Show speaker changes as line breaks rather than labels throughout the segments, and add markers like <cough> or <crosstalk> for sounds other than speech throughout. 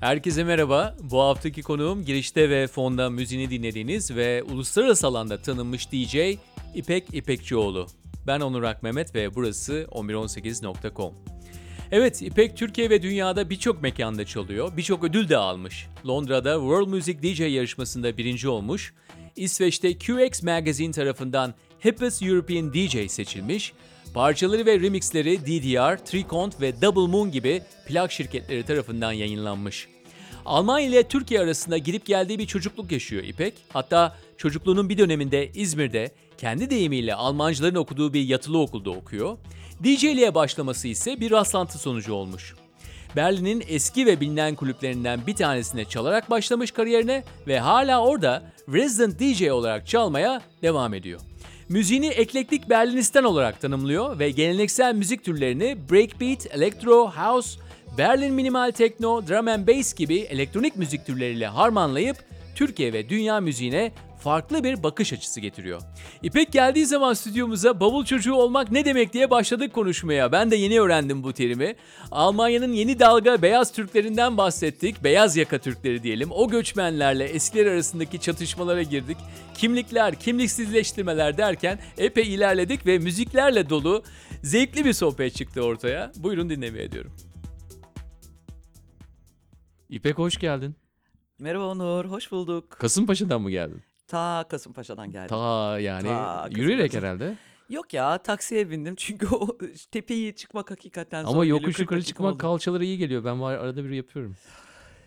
Herkese merhaba. Bu haftaki konuğum girişte ve fonda müziğini dinlediğiniz ve uluslararası alanda tanınmış DJ İpek İpekçioğlu. Ben Onur Akmehmet ve burası 1118.com. Evet, İpek Türkiye ve dünyada birçok mekanda çalıyor, birçok ödül de almış. Londra'da World Music DJ yarışmasında birinci olmuş, İsveç'te QX Magazine tarafından Hippest European DJ seçilmiş, parçaları ve remixleri DDR, Tricont ve Double Moon gibi plak şirketleri tarafından yayınlanmış. Almanya ile Türkiye arasında gidip geldiği bir çocukluk yaşıyor İpek. Hatta çocukluğunun bir döneminde İzmir'de kendi deyimiyle Almancıların okuduğu bir yatılı okulda okuyor. DJ'liğe başlaması ise bir rastlantı sonucu olmuş. Berlin'in eski ve bilinen kulüplerinden bir tanesine çalarak başlamış kariyerine ve hala orada resident DJ olarak çalmaya devam ediyor. Müziğini eklektik Berlinistan olarak tanımlıyor ve geleneksel müzik türlerini breakbeat, electro, house, Berlin minimal techno, drum and bass gibi elektronik müzik türleriyle harmanlayıp Türkiye ve dünya müziğine farklı bir bakış açısı getiriyor. İpek geldiği zaman stüdyomuza bavul çocuğu olmak ne demek diye başladık konuşmaya. Ben de yeni öğrendim bu terimi. Almanya'nın yeni dalga beyaz Türklerinden bahsettik. Beyaz yaka Türkleri diyelim. O göçmenlerle eskiler arasındaki çatışmalara girdik. Kimlikler, kimliksizleştirmeler derken epey ilerledik ve müziklerle dolu zevkli bir sohbet çıktı ortaya. Buyurun dinlemeye ediyorum. İpek hoş geldin.
Merhaba Onur, hoş bulduk.
Kasımpaşa'dan mı geldin?
Ta Kasımpaşa'dan geldim.
Ta yani
Ta
yürüyerek
Kasımpaşa.
herhalde.
Yok ya, taksiye bindim çünkü o <laughs> tepeyi çıkmak hakikaten zor
Ama yokuş
40
yukarı çıkmak
oldu.
kalçalara iyi geliyor. Ben var arada bir yapıyorum.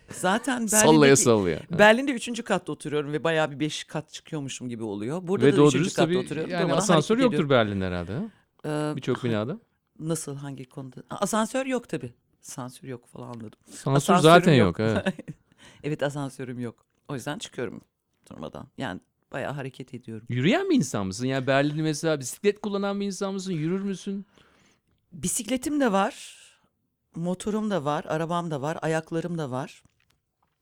Zaten <laughs> Berlin'de,
Sallaya sallaya.
Berlin'de üçüncü katta oturuyorum ve bayağı bir beş kat çıkıyormuşum gibi oluyor. Burada
Ve
da üçüncü katta
tabii
oturuyorum.
yani asansör yoktur. Berlin'de herhalde. ha?
Ee,
Birçok binada.
Nasıl, hangi konuda? Asansör yok tabii. Asansör yok falan anladım.
Sansür
Asansörüm
zaten yok. evet. <laughs>
evet asansörüm yok. O yüzden çıkıyorum durmadan. Yani bayağı hareket ediyorum.
Yürüyen bir insan mısın? Yani Berlin'de mesela bisiklet kullanan bir insan mısın? Yürür müsün?
Bisikletim de var, motorum da var, arabam da var, ayaklarım da var.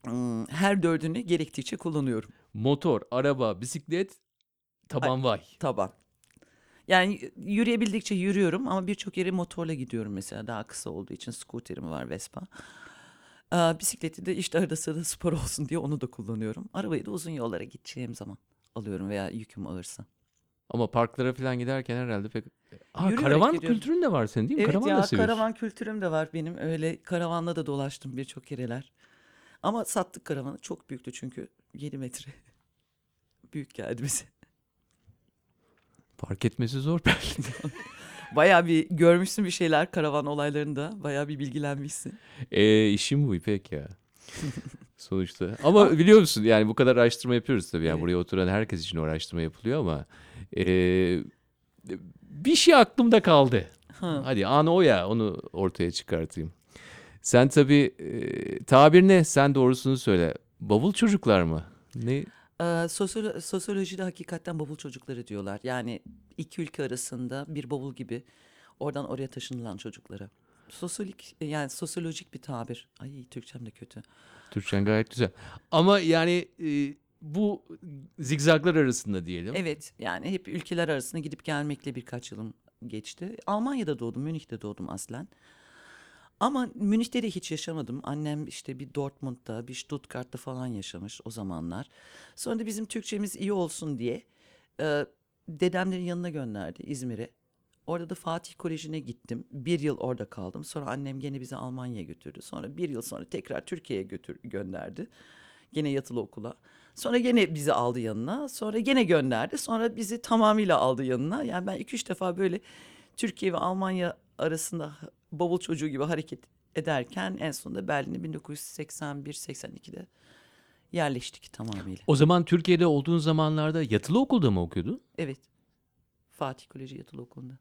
Hmm, Her dördünü gerektiğince kullanıyorum.
Motor, araba, bisiklet, taban vay.
Taban. Yani yürüyebildikçe yürüyorum ama birçok yere motorla gidiyorum mesela daha kısa olduğu için scooterim var Vespa. Aa, bisikleti de işte arada sırada spor olsun diye onu da kullanıyorum. Arabayı da uzun yollara gideceğim zaman alıyorum veya yüküm ağırsa.
Ama parklara falan giderken herhalde pek... Aa,
Yürüyerek
karavan
gidiyorum.
kültürün de var senin değil mi?
Evet
karavan
ya
da seviyorsun.
karavan kültürüm de var benim. Öyle karavanla da dolaştım birçok yereler. Ama sattık karavanı. Çok büyüktü çünkü. 7 metre. <laughs> Büyük geldi bize.
Fark etmesi zor Berlin'de. <laughs>
Bayağı bir görmüşsün bir şeyler karavan olaylarında. Bayağı bir bilgilenmişsin.
E, işim bu İpek ya. <laughs> Sonuçta. Ama biliyor musun yani bu kadar araştırma yapıyoruz tabii. Yani
Evet.
buraya oturan herkes için o araştırma yapılıyor ama e, bir şey aklımda kaldı.
Ha.
Hadi anı o ya onu ortaya çıkartayım. Sen tabii e, tabir ne? Sen doğrusunu söyle. Bavul çocuklar mı? Ne?
Ee, sosyolo- sosyolojide hakikaten bavul çocukları diyorlar. Yani iki ülke arasında bir bavul gibi oradan oraya taşınılan çocuklara. Sosyolik yani sosyolojik bir tabir. Ay Türkçem de kötü.
Türkçen gayet güzel. Ama yani e, bu zigzaglar arasında diyelim.
Evet yani hep ülkeler arasında gidip gelmekle birkaç yılım geçti. Almanya'da doğdum, Münih'te doğdum aslen. Ama Münih'te de hiç yaşamadım. Annem işte bir Dortmund'da, bir Stuttgart'ta falan yaşamış o zamanlar. Sonra da bizim Türkçemiz iyi olsun diye e, dedemlerin yanına gönderdi İzmir'e. Orada da Fatih Koleji'ne gittim. Bir yıl orada kaldım. Sonra annem gene bizi Almanya'ya götürdü. Sonra bir yıl sonra tekrar Türkiye'ye götür gönderdi. Gene yatılı okula. Sonra gene bizi aldı yanına. Sonra gene gönderdi. Sonra bizi tamamıyla aldı yanına. Yani ben iki üç defa böyle Türkiye ve Almanya arasında bavul çocuğu gibi hareket ederken en sonunda Berlin'e 1981-82'de yerleştik tamamıyla.
O zaman Türkiye'de olduğun zamanlarda yatılı okulda mı okuyordun?
Evet. Fatih Koleji Yatılı Okulu'nda.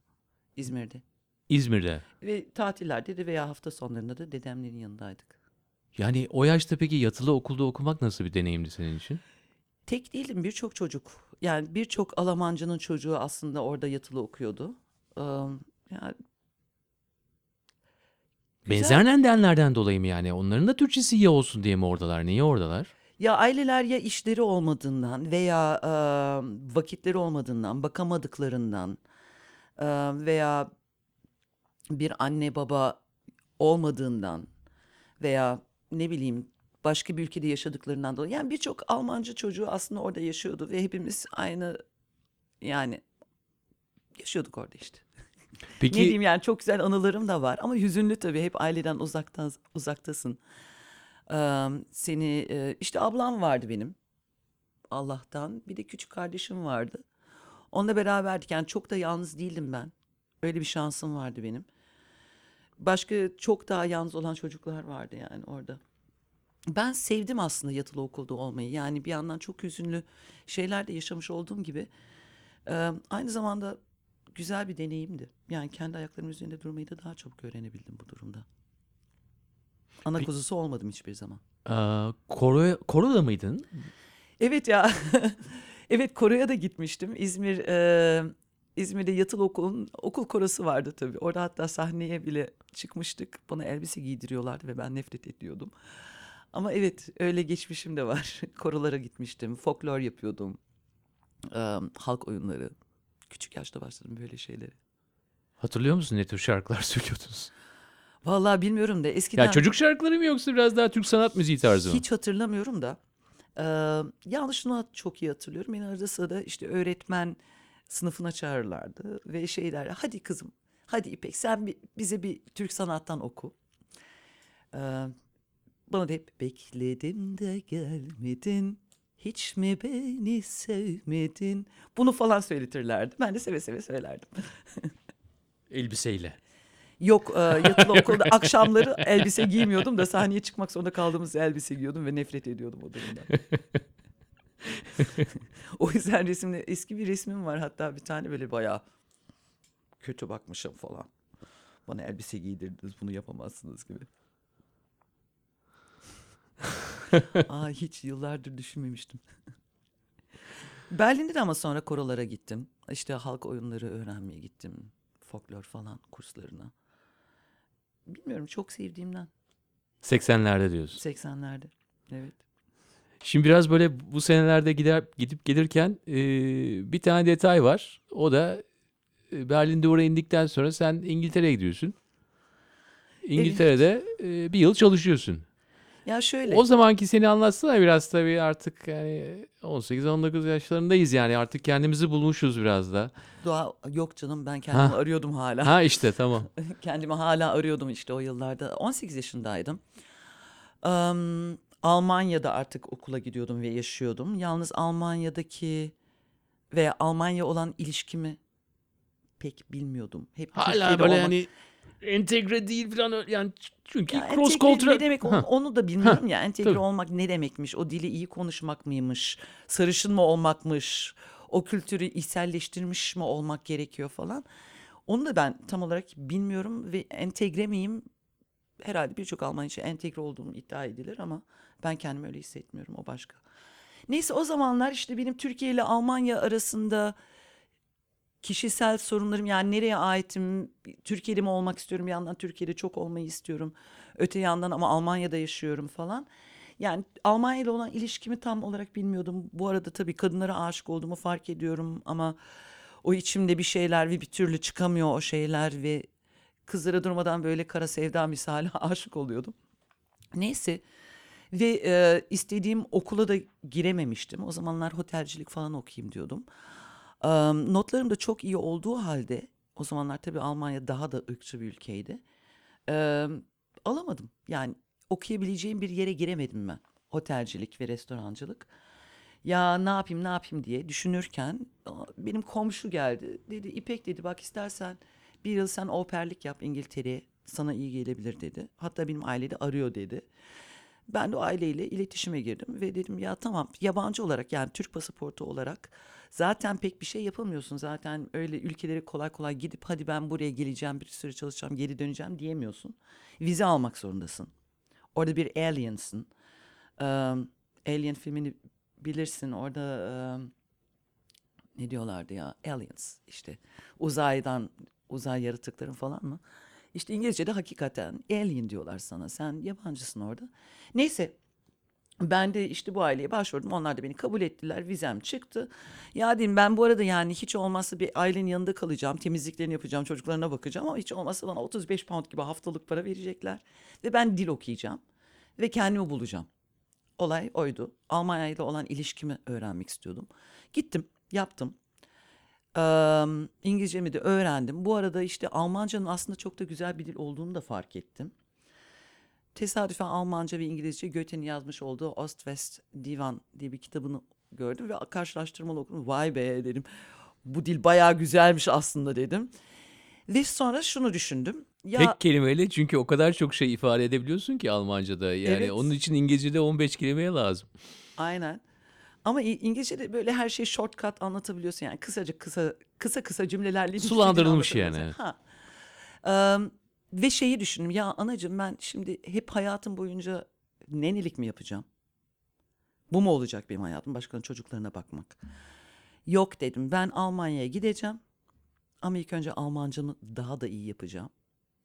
İzmir'de.
İzmir'de.
Ve tatillerde de veya hafta sonlarında da dedemlerin yanındaydık.
Yani o yaşta peki yatılı okulda okumak nasıl bir deneyimdi senin için?
Tek değilim birçok çocuk. Yani birçok Almancının çocuğu aslında orada yatılı okuyordu. Ee, yani.
Benzer nedenlerden dolayı mı yani? Onların da Türkçesi iyi olsun diye mi oradalar? Niye oradalar?
Ya aileler ya işleri olmadığından veya e, vakitleri olmadığından, bakamadıklarından e, veya bir anne baba olmadığından veya ne bileyim başka bir ülkede yaşadıklarından dolayı. Yani birçok Almancı çocuğu aslında orada yaşıyordu ve hepimiz aynı yani yaşıyorduk orada işte. Ne diyeyim yani çok güzel anılarım da var ama hüzünlü tabii hep aileden uzaktan uzaktasın. Ee, seni işte ablam vardı benim Allah'tan bir de küçük kardeşim vardı. Onunla beraberdik yani çok da yalnız değildim ben. Öyle bir şansım vardı benim. Başka çok daha yalnız olan çocuklar vardı yani orada. Ben sevdim aslında yatılı okulda olmayı. Yani bir yandan çok hüzünlü şeyler de yaşamış olduğum gibi. e, aynı zamanda güzel bir deneyimdi. Yani kendi ayaklarımın üzerinde durmayı da daha çabuk öğrenebildim bu durumda. Ana kuzusu olmadım hiçbir zaman.
aa, koro, koroda mıydın?
Evet ya. <laughs> evet Kore'ye da gitmiştim. İzmir e, İzmir'de yatılı okulun okul korosu vardı tabii. Orada hatta sahneye bile çıkmıştık. Bana elbise giydiriyorlardı ve ben nefret ediyordum. Ama evet öyle geçmişim de var. <laughs> Korolara gitmiştim. Folklor yapıyordum. E, halk oyunları. Küçük yaşta başladım böyle şeyleri.
Hatırlıyor musun ne tür şarkılar <laughs> söylüyordunuz?
Vallahi bilmiyorum da eskiden
Ya çocuk şarkıları mı yoksa biraz daha Türk sanat müziği tarzı mı?
hiç hatırlamıyorum da. E, yalnız şunu çok iyi hatırlıyorum. Beni arada sırada işte öğretmen sınıfına çağırırlardı ve şey derler hadi kızım hadi İpek sen bi- bize bir Türk sanattan oku. Ee, bana da hep bekledim de gelmedin hiç mi beni sevmedin bunu falan söyletirlerdi. Ben de seve seve söylerdim. <laughs>
Elbiseyle.
Yok e, yatılı <laughs> okulda akşamları elbise giymiyordum da sahneye çıkmak zorunda kaldığımız elbise giyiyordum ve nefret ediyordum o durumdan. <laughs> o yüzden resimde eski bir resmim var hatta bir tane böyle bayağı kötü bakmışım falan. Bana elbise giydirdiniz bunu yapamazsınız gibi. <laughs> Aa, hiç yıllardır düşünmemiştim. <laughs> Berlin'de de ama sonra korolara gittim. İşte halk oyunları öğrenmeye gittim. Folklor falan kurslarına. Bilmiyorum çok sevdiğimden.
80'lerde diyorsun.
80'lerde. Evet.
Şimdi biraz böyle bu senelerde gider gidip gelirken e, bir tane detay var. O da e, Berlin'de oraya indikten sonra sen İngiltere'ye gidiyorsun. İngiltere'de e, bir yıl çalışıyorsun.
Ya şöyle.
O zamanki seni anlatsana biraz tabii artık yani 18-19 yaşlarındayız yani artık kendimizi bulmuşuz biraz da.
Doğa yok canım ben kendimi
Ha.
arıyordum hala.
Ha işte tamam. <laughs>
Kendimi hala arıyordum işte o yıllarda. 18 yaşındaydım. Am, Almanya'da artık okula gidiyordum ve yaşıyordum. Yalnız Almanya'daki veya Almanya olan ilişkimi pek bilmiyordum. Hep
Hala
Türkiye'de
böyle
olmak-
hani entegre değil falan yani çünkü
Ya
cross cultural
ne demek onu, onu da bilmiyorum ya. Entegre
tabii.
olmak ne demekmiş? O dili iyi konuşmak mıymış? Sarışın mı olmakmış? O kültürü içselleştirmiş mi olmak gerekiyor falan. Onu da ben tam olarak bilmiyorum ve entegre miyim? Herhalde birçok Alman için entegre olduğum iddia edilir ama ben kendimi öyle hissetmiyorum. O başka. Neyse o zamanlar işte benim Türkiye ile Almanya arasında kişisel sorunlarım yani nereye aitim, Türkiye'de mi olmak istiyorum bir yandan Türkiye'de çok olmayı istiyorum. Öte yandan ama Almanya'da yaşıyorum falan. Yani Almanya ile olan ilişkimi tam olarak bilmiyordum. Bu arada tabii kadınlara aşık olduğumu fark ediyorum ama o içimde bir şeyler ve bir türlü çıkamıyor o şeyler ve kızlara durmadan böyle kara sevda misali <laughs> aşık oluyordum. Neyse ve e, istediğim okula da girememiştim. O zamanlar otelcilik falan okuyayım diyordum. Eee, notlarım da çok iyi olduğu halde o zamanlar tabii Almanya daha da ırkçı bir ülkeydi. Eee, alamadım. Yani okuyabileceğim bir yere giremedim ben. Otelcilik ve restorancılık. Ya ne yapayım ne yapayım diye düşünürken benim komşu geldi. Dedi İpek dedi bak istersen bir yıl sen operlik yap İngiltere'ye sana iyi gelebilir dedi. Hatta benim ailede arıyor dedi. Ben de aileyle iletişime girdim ve dedim ya tamam yabancı olarak yani Türk pasaportu olarak zaten pek bir şey yapamıyorsun. Zaten öyle ülkelere kolay kolay gidip hadi ben buraya geleceğim bir süre çalışacağım geri döneceğim diyemiyorsun. Vize almak zorundasın. Orada bir aliens'ın. Eee, Alien filmini bilirsin orada eee, ne diyorlardı ya aliens işte uzaydan uzay yaratıkların falan mı? İşte İngilizce'de hakikaten alien diyorlar sana. Sen yabancısın orada. Neyse ben de işte bu aileye başvurdum. Onlar da beni kabul ettiler. Vizem çıktı. Ya dedim ben bu arada yani hiç olmazsa bir ailenin yanında kalacağım. Temizliklerini yapacağım. Çocuklarına bakacağım. Ama hiç olmazsa bana 35 pound gibi haftalık para verecekler. Ve ben dil okuyacağım. Ve kendimi bulacağım. olay oydu. Almanya ile olan ilişkimi öğrenmek istiyordum. Gittim, yaptım. Eee, İngilizcemi de öğrendim. Bu arada işte Almancanın aslında çok da güzel bir dil olduğunu da fark ettim. Tesadüfen Almanca ve İngilizce Goethe'nin yazmış olduğu Ost-West Divan diye bir kitabını gördüm ve karşılaştırmalı okudum. Vay be dedim. Bu dil bayağı güzelmiş aslında dedim. Ve sonra şunu düşündüm. Ya
Tek kelimeyle çünkü o kadar çok şey ifade edebiliyorsun ki Almanca'da. Yani
Evet.
onun için İngilizce'de 15 kelimeye lazım.
aynen. Ama İngilizce'de böyle her şeyi shortcut anlatabiliyorsun. Yani kısaca kısa kısa kısa cümlelerle
Sulandırılmış yani.
Ha. Eee, ve şeyi düşündüm. Ya anacığım ben şimdi hep hayatım boyunca nenilik mi yapacağım? Bu mu olacak benim hayatım? Başkalarının çocuklarına bakmak. Yok dedim. Ben Almanya'ya gideceğim. Ama ilk önce Almancamı daha da iyi yapacağım.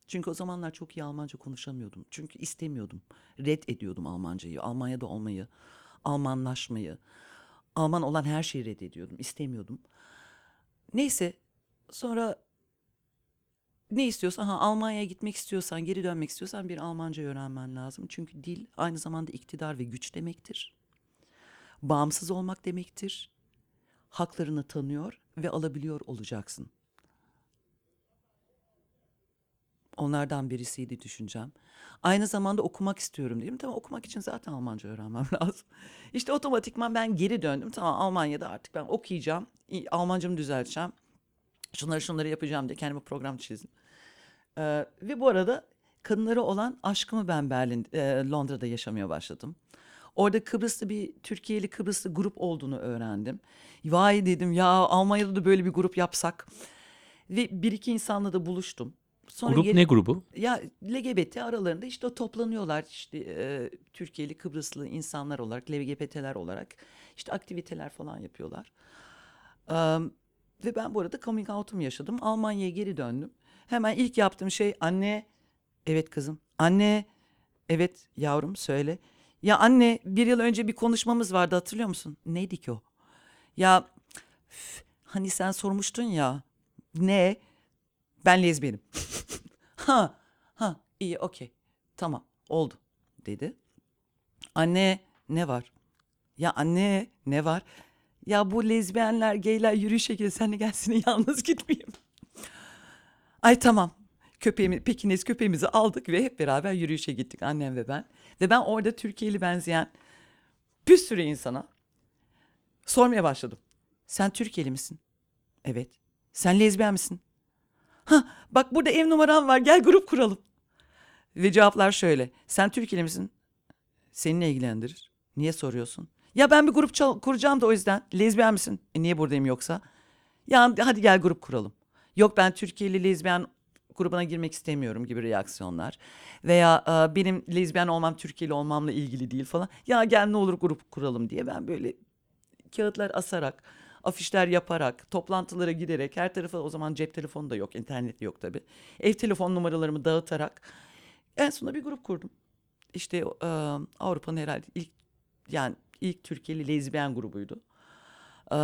Çünkü o zamanlar çok iyi Almanca konuşamıyordum. Çünkü istemiyordum. Red ediyordum Almancayı. Almanya'da olmayı, Almanlaşmayı. Alman olan her şeyi reddediyordum. istemiyordum. Neyse sonra ne istiyorsan ha Almanya'ya gitmek istiyorsan, geri dönmek istiyorsan bir Almanca öğrenmen lazım. Çünkü dil aynı zamanda iktidar ve güç demektir. Bağımsız olmak demektir. Haklarını tanıyor ve alabiliyor olacaksın. Onlardan birisiydi düşüncem. Aynı zamanda okumak istiyorum dedim. Tamam okumak için zaten Almanca öğrenmem <laughs> lazım. İşte otomatikman ben geri döndüm. Tamam Almanya'da artık ben okuyacağım. Almancamı düzelteceğim. Şunları şunları yapacağım diye kendime program çizdim. Ee, ve bu arada kadınlara olan aşkımı ben Berlin, e, Londra'da yaşamaya başladım. Orada Kıbrıslı bir Türkiye'li Kıbrıslı grup olduğunu öğrendim. Vay dedim ya Almanya'da da böyle bir grup yapsak. Ve bir iki insanla da buluştum. Sonra
Grup
geri-
ne grubu?
ya LGBT aralarında işte o toplanıyorlar işte e, Türkiye'li Kıbrıslı insanlar olarak LGBT'ler olarak işte aktiviteler falan yapıyorlar. Am, ve ben bu arada coming out'um yaşadım. Almanya'ya geri döndüm. Hemen ilk yaptığım şey anne evet kızım anne evet yavrum söyle. Ya anne bir yıl önce bir konuşmamız vardı hatırlıyor musun? Neydi ki o? Ya üf, hani sen sormuştun ya ne? Ben lezbiyenim. <laughs> Ha, ha, iyi, okey. Tamam, oldu, dedi. Anne, ne var? Ya anne, ne var? Ya bu lezbiyenler, geyler yürüyüşe gidiyor. Sen de gelsin <laughs> yalnız gitmeyeyim. Ay tamam. Köpeğimi, Pekines köpeğimizi aldık ve hep beraber yürüyüşe gittik annem ve ben. Ve ben orada Türkiye'li benzeyen bir sürü insana sormaya başladım. Sen Türkiye'li misin? Evet. Sen lezbiyen misin? Ha bak burada ev numaram var gel grup kuralım. Ve cevaplar şöyle. Sen Türkiye'li misin? Seni ne ilgilendirir? Niye soruyorsun? Ya ben bir grup kuracağım da o yüzden. Lezbiyen misin? E niye buradayım yoksa? Ya hadi gel grup kuralım. Yok ben Türkiye'li lezbiyen grubuna girmek istemiyorum gibi reaksiyonlar. Veya e, benim lezbiyen olmam Türkiye'li olmamla ilgili değil falan. Ya gel ne olur grup kuralım diye ben böyle kağıtlar asarak, afişler yaparak, toplantılara giderek, her tarafa o zaman cep telefonu da yok, internet yok tabii. Ev telefon numaralarımı dağıtarak en sonunda bir grup kurdum. İşte e, Avrupa'nın herhalde ilk yani ilk Türkiye'li lezbiyen grubuydu. E,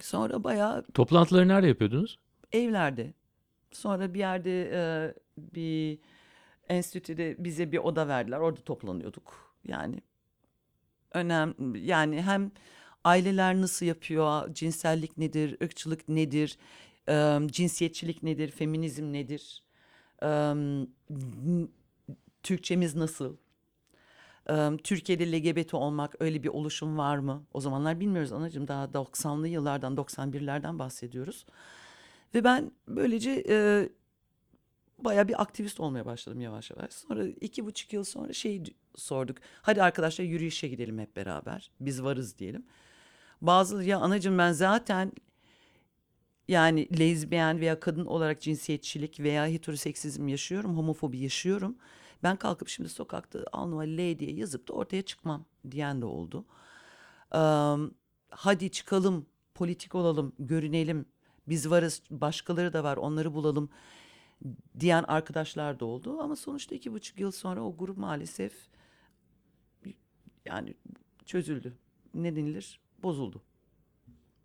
sonra bayağı
Toplantıları nerede yapıyordunuz?
evlerde. Sonra bir yerde e, bir enstitüde bize bir oda verdiler. Orada toplanıyorduk. Yani önem yani hem aileler nasıl yapıyor, cinsellik nedir, ırkçılık nedir, e, cinsiyetçilik nedir, feminizm nedir, e, Türkçemiz nasıl? Türkiye'de LGBT olmak öyle bir oluşum var mı? O zamanlar bilmiyoruz anacığım daha 90'lı yıllardan 91'lerden bahsediyoruz. Ve ben böylece e, bayağı bir aktivist olmaya başladım yavaş yavaş. Sonra iki buçuk yıl sonra şey sorduk. Hadi arkadaşlar yürüyüşe gidelim hep beraber. Biz varız diyelim. Bazı ya anacığım ben zaten yani lezbiyen veya kadın olarak cinsiyetçilik veya heteroseksizm yaşıyorum, homofobi yaşıyorum. Ben kalkıp şimdi sokakta alnıma L diye yazıp da ortaya çıkmam diyen de oldu. Hadi çıkalım, politik olalım, görünelim. Biz varız, başkaları da var, onları bulalım diyen arkadaşlar da oldu. Ama sonuçta iki buçuk yıl sonra o grup maalesef yani çözüldü. Ne denilir? Bozuldu.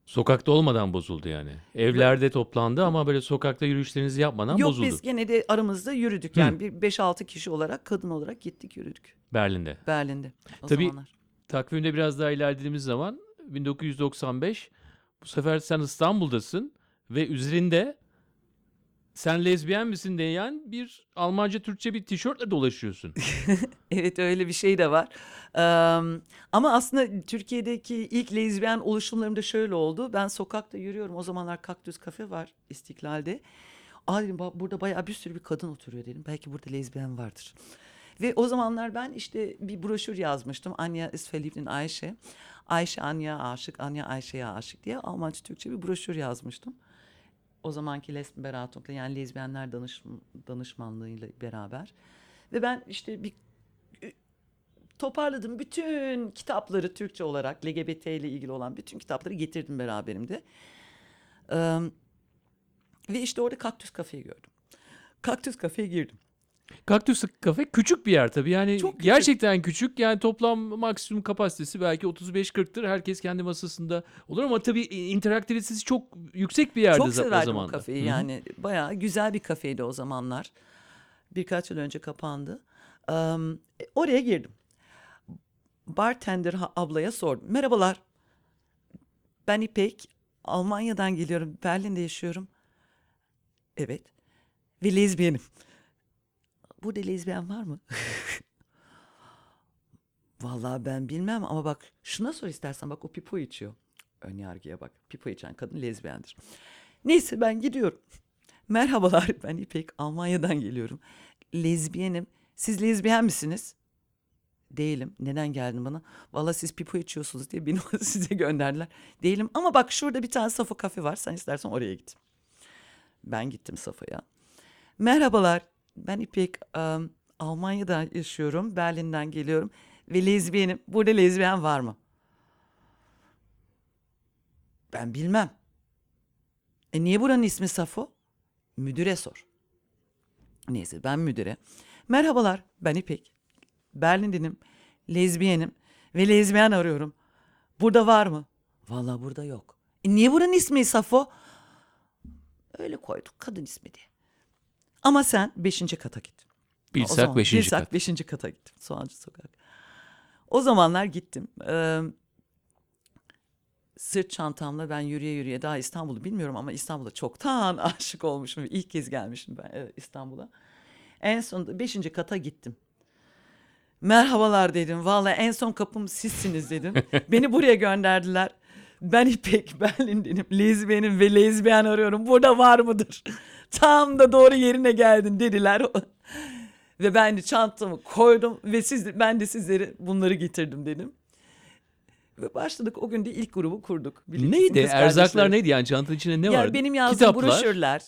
Sokakta olmadan bozuldu yani. Evlerde toplandı ama böyle sokakta yürüyüşlerinizi yapmadan
Yok
bozuldu.
biz gene de aramızda yürüdük. Yani bir 5-6 kişi olarak kadın olarak gittik yürüdük
Berlin'de.
Berlin'de o
Tabii-
zamanlar.
Takvimde biraz daha ilerlediğimiz zaman 1995 bu sefer sen İstanbul'dasın ve üzerinde sen lezbiyen misin diyen bir Almanca Türkçe bir tişörtle dolaşıyorsun. <laughs>
Evet öyle bir şey de var. Ama aslında Türkiye'deki ilk lezbiyen oluşumlarım da şöyle oldu. Ben sokakta yürüyorum. O zamanlar Kaktüs Kafe var İstiklal'de. Aa dedim "ba- burada bayağı bir sürü bir kadın oturuyor dedim. Belki burada lezbiyen vardır. Ve o zamanlar ben işte bir broşür yazmıştım. Anya in Ayşe. Ayşe Anya aşık, Anya Ayşe'ye aşık diye Almanca Türkçe bir broşür yazmıştım. O zamanki Lesbenberatung'la yani lezbiyenler danış, danışmanlığıyla beraber. Ve ben işte bir toparladım bütün kitapları Türkçe olarak LGBT ile ilgili olan bütün kitapları getirdim beraberimde. Ee, ve işte orada Kaktüs Kafe'yi gördüm. Kaktüs Kafe'ye girdim.
Kaktüs kafe küçük bir yer tabii. Yani
Çok küçük.
gerçekten küçük. Yani toplam maksimum kapasitesi belki 35-40'tır. Herkes kendi masasında olur ama tabii interaktivitesi çok yüksek bir yerde
Çok
za- o
severdim
zaman.
o
da.
kafeyi
Hı hı.
yani bayağı güzel bir kafeydi o zamanlar. Birkaç yıl önce kapandı. Ee, oraya girdim. Bartender ablaya sordum. Merhabalar. Ben İpek. Almanya'dan geliyorum. Berlin'de yaşıyorum. Evet. Ve lezbiyenim. Burada lezbiyen var mı? <laughs> Vallahi ben bilmem ama bak şuna sor istersen bak o pipo içiyor. Ön yargıya bak. Pipo içen kadın lezbiyendir. Neyse ben gidiyorum. Merhabalar ben İpek Almanya'dan geliyorum. Lezbiyenim. Siz lezbiyen misiniz? Değilim. Neden geldin bana? Vallahi siz pipo içiyorsunuz diye beni <laughs> size gönderdiler. Değilim ama bak şurada bir tane Safo kafe var. Sen istersen oraya git. Ben gittim Safo'ya. Merhabalar. Ben İpek. Am, Almanya'da yaşıyorum. Berlin'den geliyorum. Ve lezbiyenim. Burada lezbiyen var mı? Ben bilmem. E niye buranın ismi Safo? Müdüre sor. Neyse ben müdüre. Merhabalar ben İpek. Berlin'denim. Lezbiyenim. Ve lezbiyen arıyorum. Burada var mı? Vallahi burada yok. E niye buranın ismi Safo? Öyle koyduk kadın ismi diye. Ama sen beşinci kata git. O
Bilsak
zaman
5.
Bilsak
kat.
beşinci kata gittim. Soğancı Sokak. O zamanlar gittim. Ee, sırt çantamla ben yürüye yürüye daha İstanbul'u bilmiyorum ama İstanbul'a çoktan <laughs> aşık olmuşum. İlk kez gelmişim ben İstanbul'a. En sonunda beşinci kata gittim. Merhabalar dedim. Vallahi en son kapım sizsiniz dedim. <laughs> Beni buraya gönderdiler. Ben İpek Berlin'denim. Lezbiyenim ve lezbiyen arıyorum. Burada var mıdır? <laughs> Tam da doğru yerine geldin dediler. <laughs> ve ben de çantamı koydum ve siz ben de sizleri bunları getirdim dedim. Ve başladık o gün de ilk grubu kurduk. Birlikte
Neydi?
kız
Erzaklar
kardeşlerim.
neydi yani çantanın içinde ne vardı?
benim yazdığım
Kitaplar.
broşürler,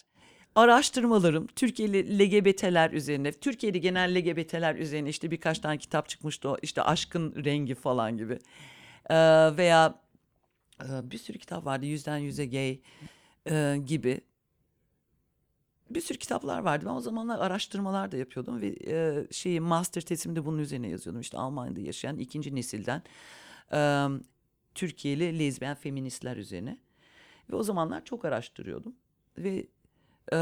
araştırmalarım, Türkiye'li LGBT'ler üzerine, Türkiye'de genel LGBT'ler üzerine işte birkaç tane kitap çıkmıştı işte aşkın rengi falan gibi. Ee, veya e, bir sürü kitap vardı yüzden yüze gay e, gibi. Bir sürü kitaplar vardı. Ben o zamanlar araştırmalar da yapıyordum ve e, şeyi master tezimi de bunun üzerine yazıyordum. İşte Almanya'da yaşayan ikinci nesilden e, Türkiye'li lezbiyen feministler üzerine. Ve o zamanlar çok araştırıyordum. Ve e,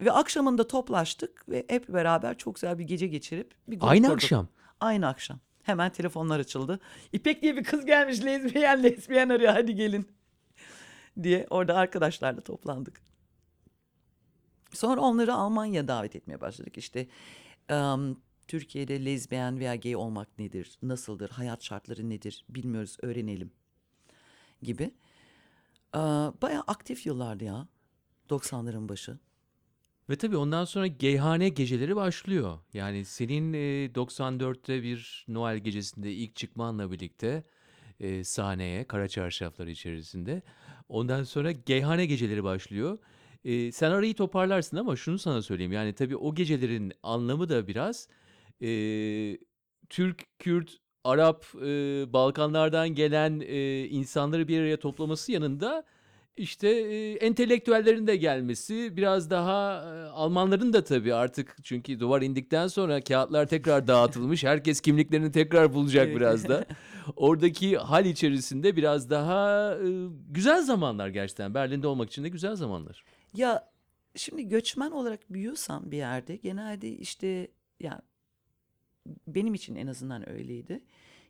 ve akşamında toplaştık ve hep beraber çok güzel bir gece geçirip bir grup
Aynı
kurduk.
akşam.
Aynı akşam. Hemen telefonlar açıldı. İpek diye bir kız gelmiş lezbiyen lezbiyen arıyor hadi gelin <laughs> diye orada arkadaşlarla toplandık. Sonra onları Almanya'ya davet etmeye başladık. İşte em, Türkiye'de lezbiyen veya gay olmak nedir, nasıldır, hayat şartları nedir bilmiyoruz öğrenelim gibi. Ee, bayağı aktif yıllardı ya 90'ların başı.
Ve tabii ondan sonra geyhane geceleri başlıyor. Yani senin e, 94'te bir Noel gecesinde ilk çıkmanla birlikte e, sahneye kara çarşaflar içerisinde. Ondan sonra geyhane geceleri başlıyor. E, sen arayı toparlarsın ama şunu sana söyleyeyim. Yani tabii o gecelerin anlamı da biraz e, Türk, Kürt, Arap, e, Balkanlardan gelen e, insanları bir araya toplaması yanında İşte e, entelektüellerin de gelmesi, biraz daha e, Almanların da tabii artık çünkü duvar indikten sonra kağıtlar tekrar dağıtılmış. Herkes kimliklerini tekrar bulacak
Evet.
biraz da. <laughs> Oradaki hal içerisinde biraz daha e, güzel zamanlar gerçekten. Berlin'de olmak için de güzel zamanlar.
Ya şimdi göçmen olarak büyüyorsan bir yerde genelde işte ya benim için en azından öyleydi.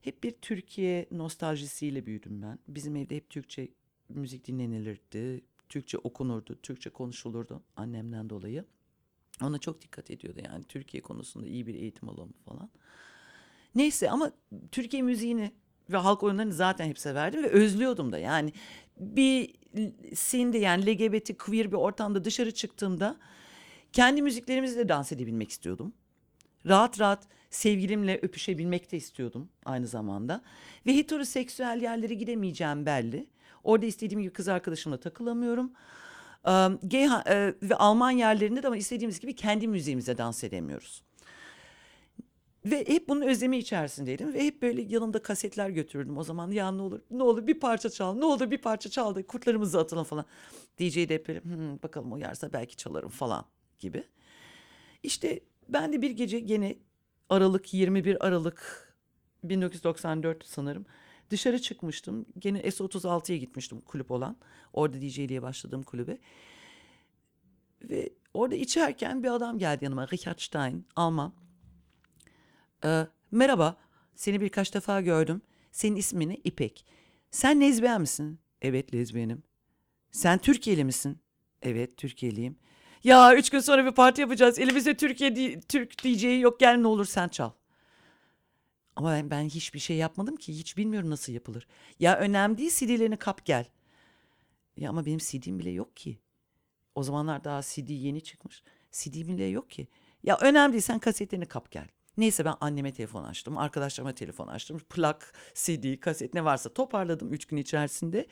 Hep bir Türkiye nostaljisiyle büyüdüm ben. Bizim evde hep Türkçe müzik dinlenilirdi. Türkçe okunurdu, Türkçe konuşulurdu annemden dolayı. Ona çok dikkat ediyordu yani Türkiye konusunda iyi bir eğitim alalım falan. Neyse ama Türkiye müziğini ve halk oyunlarını zaten hep severdim ve özlüyordum da. Yani bir sinde yani LGBT queer bir ortamda dışarı çıktığımda kendi müziklerimizle dans edebilmek istiyordum. Rahat rahat sevgilimle öpüşebilmek de istiyordum aynı zamanda. Ve heteroseksüel yerlere gidemeyeceğim belli. Orada istediğim gibi kız arkadaşımla takılamıyorum. Ee, e, ve Alman yerlerinde de ama istediğimiz gibi kendi müziğimize dans edemiyoruz. Ve hep bunun özlemi içerisindeydim ve hep böyle yanımda kasetler götürürdüm. O zaman ya ne olur ne olur bir parça çal ne olur bir parça çal da kurtlarımızı atalım falan. DJ de hep böyle "Hmm, bakalım uyarsa belki çalarım falan gibi. İşte ben de bir gece gene Aralık 21 Aralık 1994 sanırım dışarı çıkmıştım. Gene S36'ya gitmiştim kulüp olan. Orada DJ'liğe başladığım kulübe. Ve orada içerken bir adam geldi yanıma. Richard Stein, Alman. Ee, merhaba, seni birkaç defa gördüm. Senin ismin ne? İpek. Sen lezbiyen misin? Evet, lezbiyenim. Sen Türkiye'li misin? Evet, Türkiye'liyim. Ya üç gün sonra bir parti yapacağız. Elimizde Türkiye Türk DJ'yi yok. Gel ne olur sen çal. Ama ben, ben hiçbir şey yapmadım ki. Hiç bilmiyorum nasıl yapılır. Ya önemli değil CD'lerini kap gel. Ya ama benim CD'm bile yok ki. O zamanlar daha CD yeni çıkmış. CD bile yok ki. Ya önemli değil sen kasetlerini kap gel. Neyse ben anneme telefon açtım. Arkadaşlarıma telefon açtım. Plak, CD, kaset ne varsa toparladım üç gün içerisinde.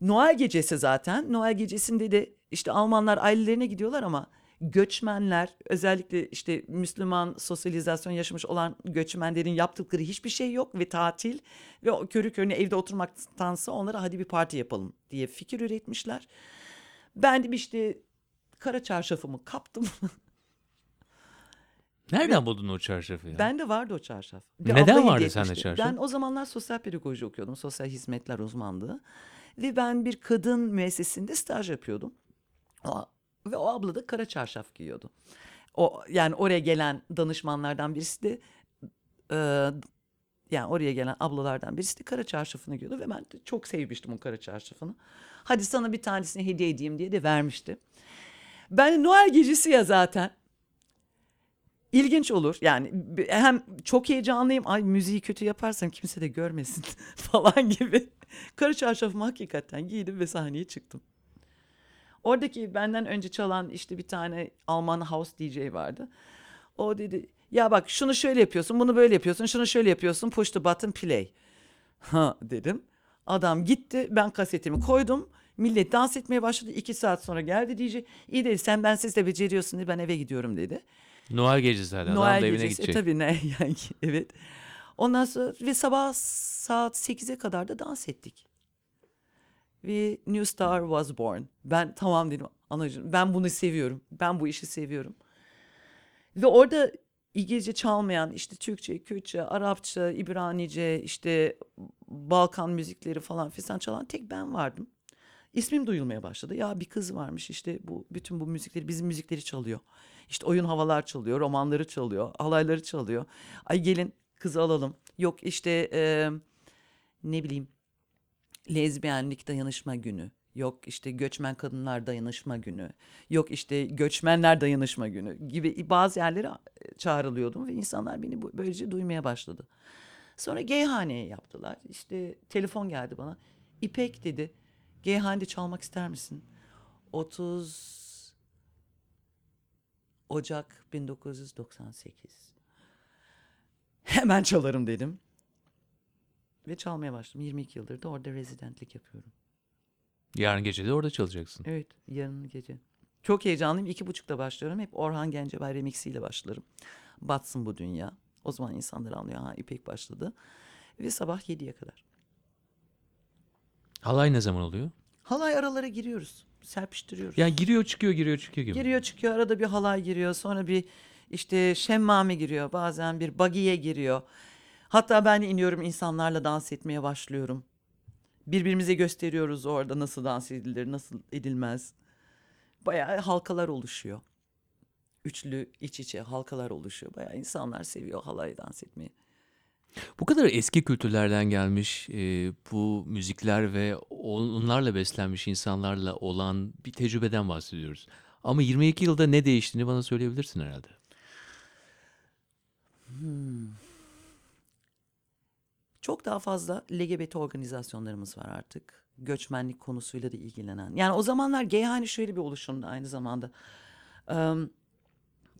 Noel gecesi zaten. Noel gecesinde de işte Almanlar ailelerine gidiyorlar ama göçmenler özellikle işte Müslüman sosyalizasyon yaşamış olan göçmenlerin yaptıkları hiçbir şey yok ve tatil ve körü körüne evde oturmaktansa onlara hadi bir parti yapalım diye fikir üretmişler. Ben de işte kara çarşafımı kaptım. <laughs>
Nereden buldun o çarşafı ya?
Ben de vardı o çarşaf. Bir
Neden vardı sende çarşaf?
Ben o zamanlar sosyal pedagoji okuyordum. Sosyal hizmetler uzmanlığı. Ve ben bir kadın müessesinde staj yapıyordum. O, ve o abla da kara çarşaf giyiyordu. O yani oraya gelen danışmanlardan birisi de e, yani oraya gelen ablalardan birisi de kara çarşafını giyiyordu ve ben de çok sevmiştim o kara çarşafını. Hadi sana bir tanesini hediye edeyim diye de vermişti. Ben Noel gecesi ya zaten. İlginç olur. Yani hem çok heyecanlıyım. Ay müziği kötü yaparsam kimse de görmesin <laughs> falan gibi. Kara çarşafımı hakikaten giydim ve sahneye çıktım. Oradaki benden önce çalan işte bir tane Alman house DJ vardı. O dedi ya bak şunu şöyle yapıyorsun, bunu böyle yapıyorsun, şunu şöyle yapıyorsun, push the button play. <laughs> Ha dedim. Adam gitti, ben kasetimi koydum. Millet dans etmeye başladı. İki saat sonra geldi DJ. İyi dedi sen ben siz de beceriyorsun dedi. Ben eve gidiyorum dedi.
Noel gecesi zaten. Adam da evine
gecesi. E,
gidecek.
tabii ne <laughs> yani evet. Ondan sonra ve sabah saat 8'e kadar da dans ettik. Ve New Star was born. Ben tamam dedim anacığım ben bunu seviyorum. Ben bu işi seviyorum. Ve orada İngilizce çalmayan işte Türkçe, Kürtçe, Arapça, İbranice işte Balkan müzikleri falan filan çalan tek ben vardım. İsmim duyulmaya başladı. Ya bir kız varmış işte bu bütün bu müzikleri bizim müzikleri çalıyor. İşte oyun havalar çalıyor, romanları çalıyor, halayları çalıyor. Ay gelin kızı alalım. Yok işte e, ne bileyim lezbiyenlik dayanışma günü. Yok işte göçmen kadınlar dayanışma günü. Yok işte göçmenler dayanışma günü gibi bazı yerlere çağrılıyordum ve insanlar beni böylece duymaya başladı. Sonra gayhaneye yaptılar. İşte telefon geldi bana. İpek dedi. Gayhanede çalmak ister misin? 30 Ocak 1998. Hemen çalarım dedim. Ve çalmaya başladım. 22 yıldır da orada rezidentlik yapıyorum.
Yarın gece de orada çalacaksın.
Evet, yarın gece. Çok heyecanlıyım. İki buçukta başlıyorum. Hep Orhan Gencebay remixiyle başlarım. Batsın bu dünya. O zaman insanlar anlıyor. Ha İpek başladı. Ve sabah 7'ye kadar.
Halay ne zaman oluyor?
halay aralara giriyoruz. Serpiştiriyoruz.
Yani giriyor çıkıyor giriyor çıkıyor gibi.
Giriyor çıkıyor arada bir halay giriyor sonra bir işte şemmame giriyor bazen bir bagiye giriyor. Hatta ben iniyorum insanlarla dans etmeye başlıyorum. Birbirimize gösteriyoruz orada nasıl dans edilir nasıl edilmez. Bayağı halkalar oluşuyor. Üçlü iç içe halkalar oluşuyor. Bayağı insanlar seviyor halay dans etmeyi.
Bu kadar eski kültürlerden gelmiş e, bu müzikler ve onlarla beslenmiş insanlarla olan bir tecrübeden bahsediyoruz. Ama 22 yılda ne değiştiğini bana söyleyebilirsin herhalde.
Çok daha fazla LGBT organizasyonlarımız var artık. Göçmenlik konusuyla da ilgilenen. Yani o zamanlar Gayhane şöyle bir oluşumdu aynı zamanda.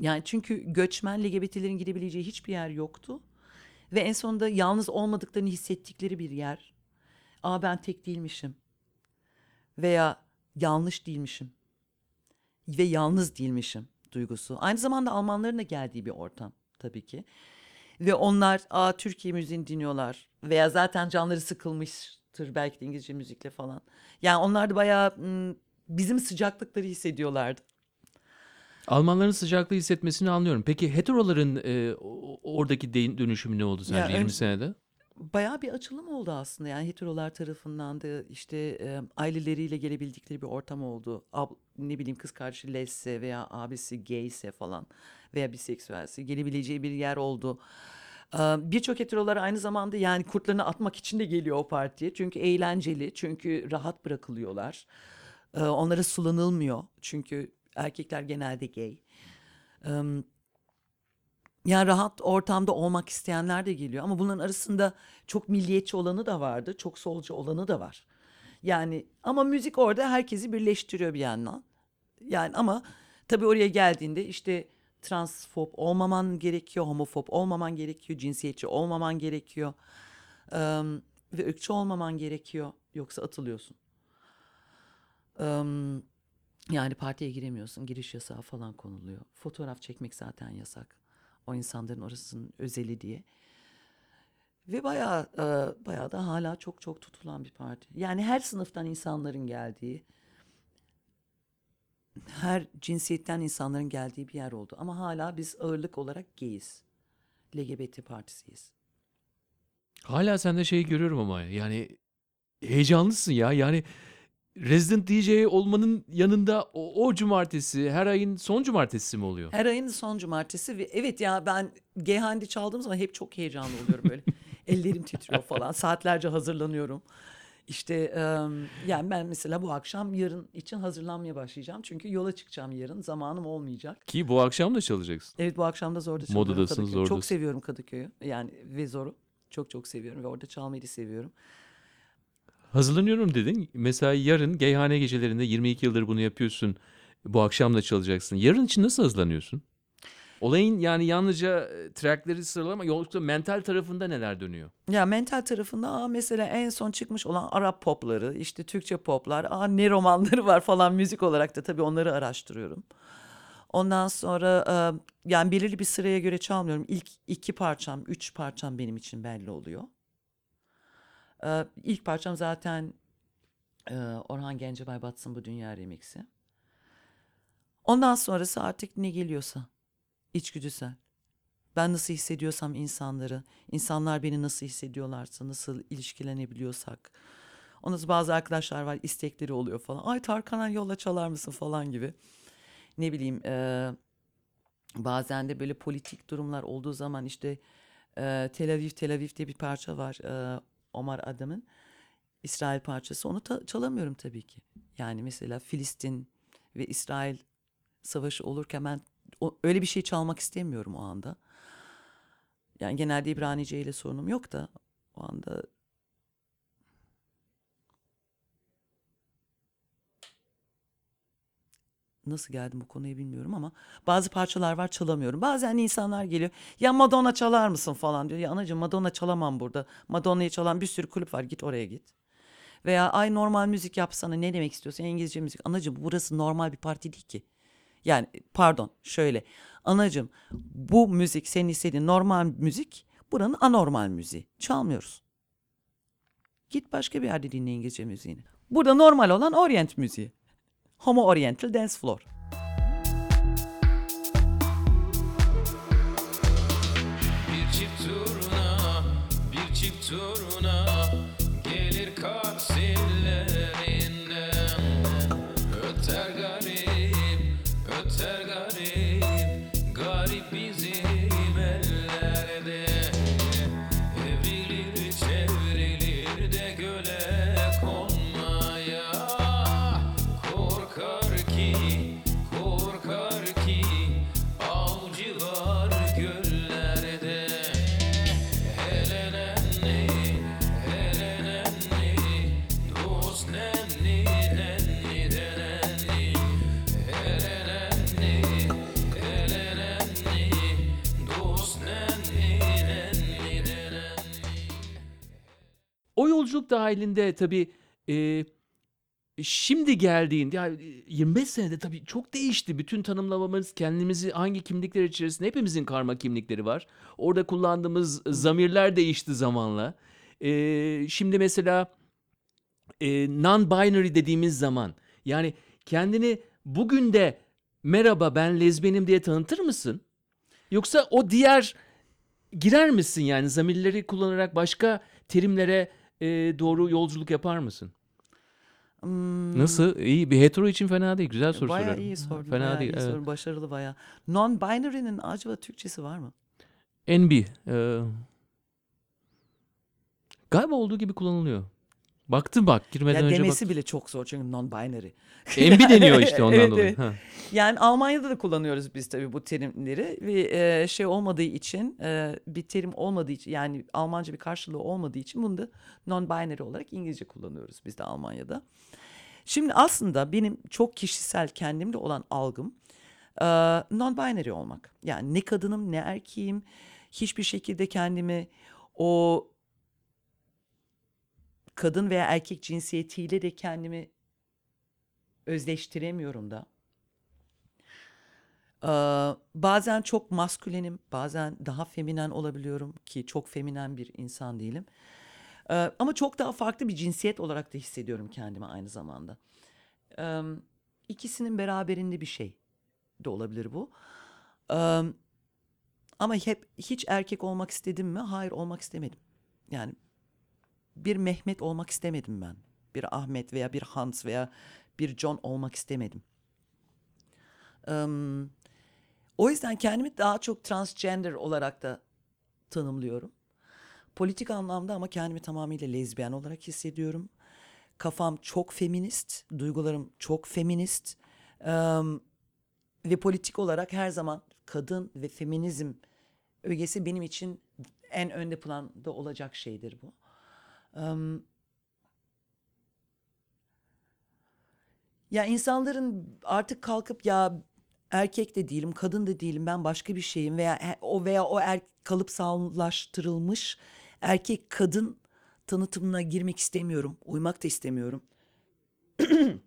Yani çünkü göçmen LGBT'lerin gidebileceği hiçbir yer yoktu. Ve en sonunda yalnız olmadıklarını hissettikleri bir yer. Aa ben tek değilmişim. Veya yanlış değilmişim. Ve yalnız değilmişim duygusu. Aynı zamanda Almanların da geldiği bir ortam tabii ki. Ve onlar aa Türkiye müziğini dinliyorlar veya zaten canları sıkılmıştır belki de İngilizce müzikle falan. Yani onlar da bayağı bizim sıcaklıkları hissediyorlardı.
Almanların sıcaklığı hissetmesini anlıyorum. Peki heteroların e, oradaki dönüşümü ne oldu sence
Ya
20
önce-
senede?
Bayağı bir açılım oldu aslında. Yani heterolar tarafından da işte e, aileleriyle gelebildikleri bir ortam oldu. Ab, ne bileyim kız kardeşi lesse veya abisi gayse falan veya biseksüelse gelebileceği bir yer oldu. Ee, Birçok heterolar aynı zamanda yani kurtlarını atmak için de geliyor o partiye. Çünkü eğlenceli, çünkü rahat bırakılıyorlar. Ee, Onlara sulanılmıyor. Çünkü erkekler genelde gay. Ee, yani rahat ortamda olmak isteyenler de geliyor ama bunların arasında çok milliyetçi olanı da vardı, çok solcu olanı da var. Yani ama müzik orada herkesi birleştiriyor bir yandan. Yani ama tabii oraya geldiğinde işte transfob olmaman gerekiyor, homofob olmaman gerekiyor, cinsiyetçi olmaman gerekiyor. Eee, ve ırkçı olmaman gerekiyor yoksa atılıyorsun. Eee, yani partiye giremiyorsun, giriş yasağı falan konuluyor. Fotoğraf çekmek zaten yasak. O insanların orasının özeli diye. Ve bayağı e, bayağı da hala çok çok tutulan bir parti. Yani her sınıftan insanların geldiği, her cinsiyetten insanların geldiği bir yer oldu. Ama hala biz ağırlık olarak gayiz. LGBT partisiyiz.
Hala sende şeyi görüyorum ama yani heyecanlısın ya. Yani Resident DJ olmanın yanında o, o cumartesi her ayın son cumartesi mi oluyor?
Her ayın son cumartesi ve evet ya ben Gayhan'de çaldığım zaman hep çok heyecanlı oluyorum böyle. <laughs> Ellerim titriyor falan. Saatlerce hazırlanıyorum. İşte yani ben mesela bu akşam yarın için hazırlanmaya başlayacağım. Çünkü yola çıkacağım yarın. Zamanım olmayacak.
Ki bu akşam da çalacaksın.
Evet bu akşam da Zor'da çalıyorum
Modadasın,
Kadıköy.
Zor'dasın.
Çok seviyorum Kadıköy'ü. Yani ve Zor'u. Çok çok seviyorum ve orada çalmayı da seviyorum.
Hazırlanıyorum dedin. Mesela yarın Geyhane gecelerinde 22 yıldır bunu yapıyorsun. Bu akşam da çalacaksın. Yarın için nasıl hazırlanıyorsun? Olayın yani yalnızca e, trackleri sıralama yoksa mental tarafında neler dönüyor?
Ya mental tarafında aa, mesela en son çıkmış olan Arap popları, işte Türkçe poplar, aa, ne romanları var falan müzik olarak da tabii onları araştırıyorum. Ondan sonra e, yani belirli bir sıraya göre çalmıyorum. İlk iki parçam, üç parçam benim için belli oluyor. E, ilk parçam zaten e, Orhan Gencebay Batsın Bu Dünya Remix'i. Ondan sonrası artık ne geliyorsa. içgüdüsel. Ben nasıl hissediyorsam insanları, insanlar beni nasıl hissediyorlarsa, nasıl ilişkilenebiliyorsak. Ondan bazı arkadaşlar var istekleri oluyor falan. Ay Tarkan'a yolla çalar mısın falan gibi. Ne bileyim eee, bazen de böyle politik durumlar olduğu zaman işte eee, Tel Aviv Tel Aviv diye bir parça var eee, Omar Adam'ın. İsrail parçası. Onu ta- çalamıyorum tabii ki. Yani mesela Filistin ve İsrail savaşı olurken ben o- öyle bir şey çalmak istemiyorum o anda. Yani genelde İbranice ile sorunum yok da o anda nasıl geldim bu konuya bilmiyorum ama bazı parçalar var çalamıyorum. Bazen insanlar geliyor ya Madonna çalar mısın falan diyor. Ya anacığım Madonna çalamam burada. Madonna'yı çalan bir sürü kulüp var git oraya git. Veya ay normal müzik yapsana ne demek istiyorsun İngilizce müzik. Anacığım burası normal bir parti değil ki. Yani pardon şöyle anacığım bu müzik senin istediğin normal müzik buranın anormal müziği. Çalmıyoruz. Git başka bir yerde dinle İngilizce müziğini. Burada normal olan Orient müziği. Homo Oriental Dance Floor.
Bir çift turuna, bir çift turuna Gelir karsillerinden Öter garip, öter garip
yolculuk dahilinde tabii e, şimdi geldiğinde yani 25 senede tabii çok değişti. Bütün tanımlamamız kendimizi hangi kimlikler içerisinde hepimizin karma kimlikleri var. Orada kullandığımız zamirler değişti zamanla. E, şimdi mesela e, non-binary dediğimiz zaman yani kendini bugün de merhaba ben lezbiyenim diye tanıtır mısın? Yoksa o diğer girer misin yani zamirleri kullanarak başka terimlere e, doğru yolculuk yapar mısın? Nasıl? İyi bir hetero için fena değil. Güzel soru
bayağı
soruyorum.
iyi soru.
Fena
bayağı
değil.
iyi
evet.
soru. Başarılı bayağı. Non-binary'nin acaba Türkçesi var mı?
NB. e, galiba olduğu gibi kullanılıyor. Baktım bak girmeden
Ya
önce
demesi bile çok zor çünkü non-binary. <laughs>
NB deniyor işte ondan
Evet,
dolayı.
evet.
Ha.
Yani Almanya'da da kullanıyoruz biz tabii bu terimleri ve e, şey olmadığı için e, bir terim olmadığı için yani Almanca bir karşılığı olmadığı için bunu da non-binary olarak İngilizce kullanıyoruz biz de Almanya'da. Şimdi aslında benim çok kişisel kendimde olan algım e, non-binary olmak. Yani ne kadınım ne erkeğim hiçbir şekilde kendimi o kadın veya erkek cinsiyetiyle de kendimi özleştiremiyorum da. Ee, bazen çok maskülenim, bazen daha feminen olabiliyorum ki çok feminen bir insan değilim. Ee, ama çok daha farklı bir cinsiyet olarak da hissediyorum kendimi aynı zamanda. Ee, ikisinin beraberinde bir şey de olabilir bu. Ee, ama hep hiç erkek olmak istedim mi? Hayır olmak istemedim. Yani bir Mehmet olmak istemedim ben. Bir Ahmet veya bir Hans veya bir John olmak istemedim. Em, o yüzden kendimi daha çok transgender olarak da tanımlıyorum. Politik anlamda ama kendimi tamamıyla lezbiyen olarak hissediyorum. Kafam çok feminist, duygularım çok feminist. Em, ve politik olarak her zaman kadın ve feminizm ögesi benim için en önde planda olacak şeydir bu. Em, ya insanların artık kalkıp ya erkek de değilim, kadın da değilim, ben başka bir şeyim veya o veya o er, kalıpsallaştırılmış erkek kadın tanıtımına girmek istemiyorum, uymak da istemiyorum. <clears throat>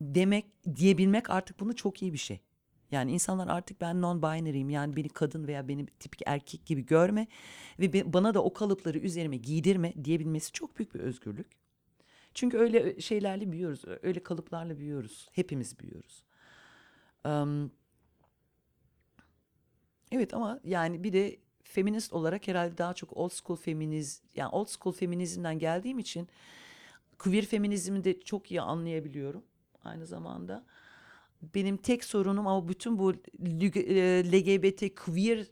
Demek diyebilmek artık bunu çok iyi bir şey. Yani insanlar artık ben non-binary'im yani beni kadın veya beni tipik erkek gibi görme ve bana da o kalıpları üzerime giydirme diyebilmesi çok büyük bir özgürlük. Çünkü öyle şeylerle büyüyoruz, öyle kalıplarla büyüyoruz. Hepimiz büyüyoruz. Em, evet ama yani bir de feminist olarak herhalde daha çok old school feminiz, yani old school feminizmden geldiğim için queer feminizmi de çok iyi anlayabiliyorum aynı zamanda. Benim tek sorunum ama bütün bu lüg- e, LGBT queer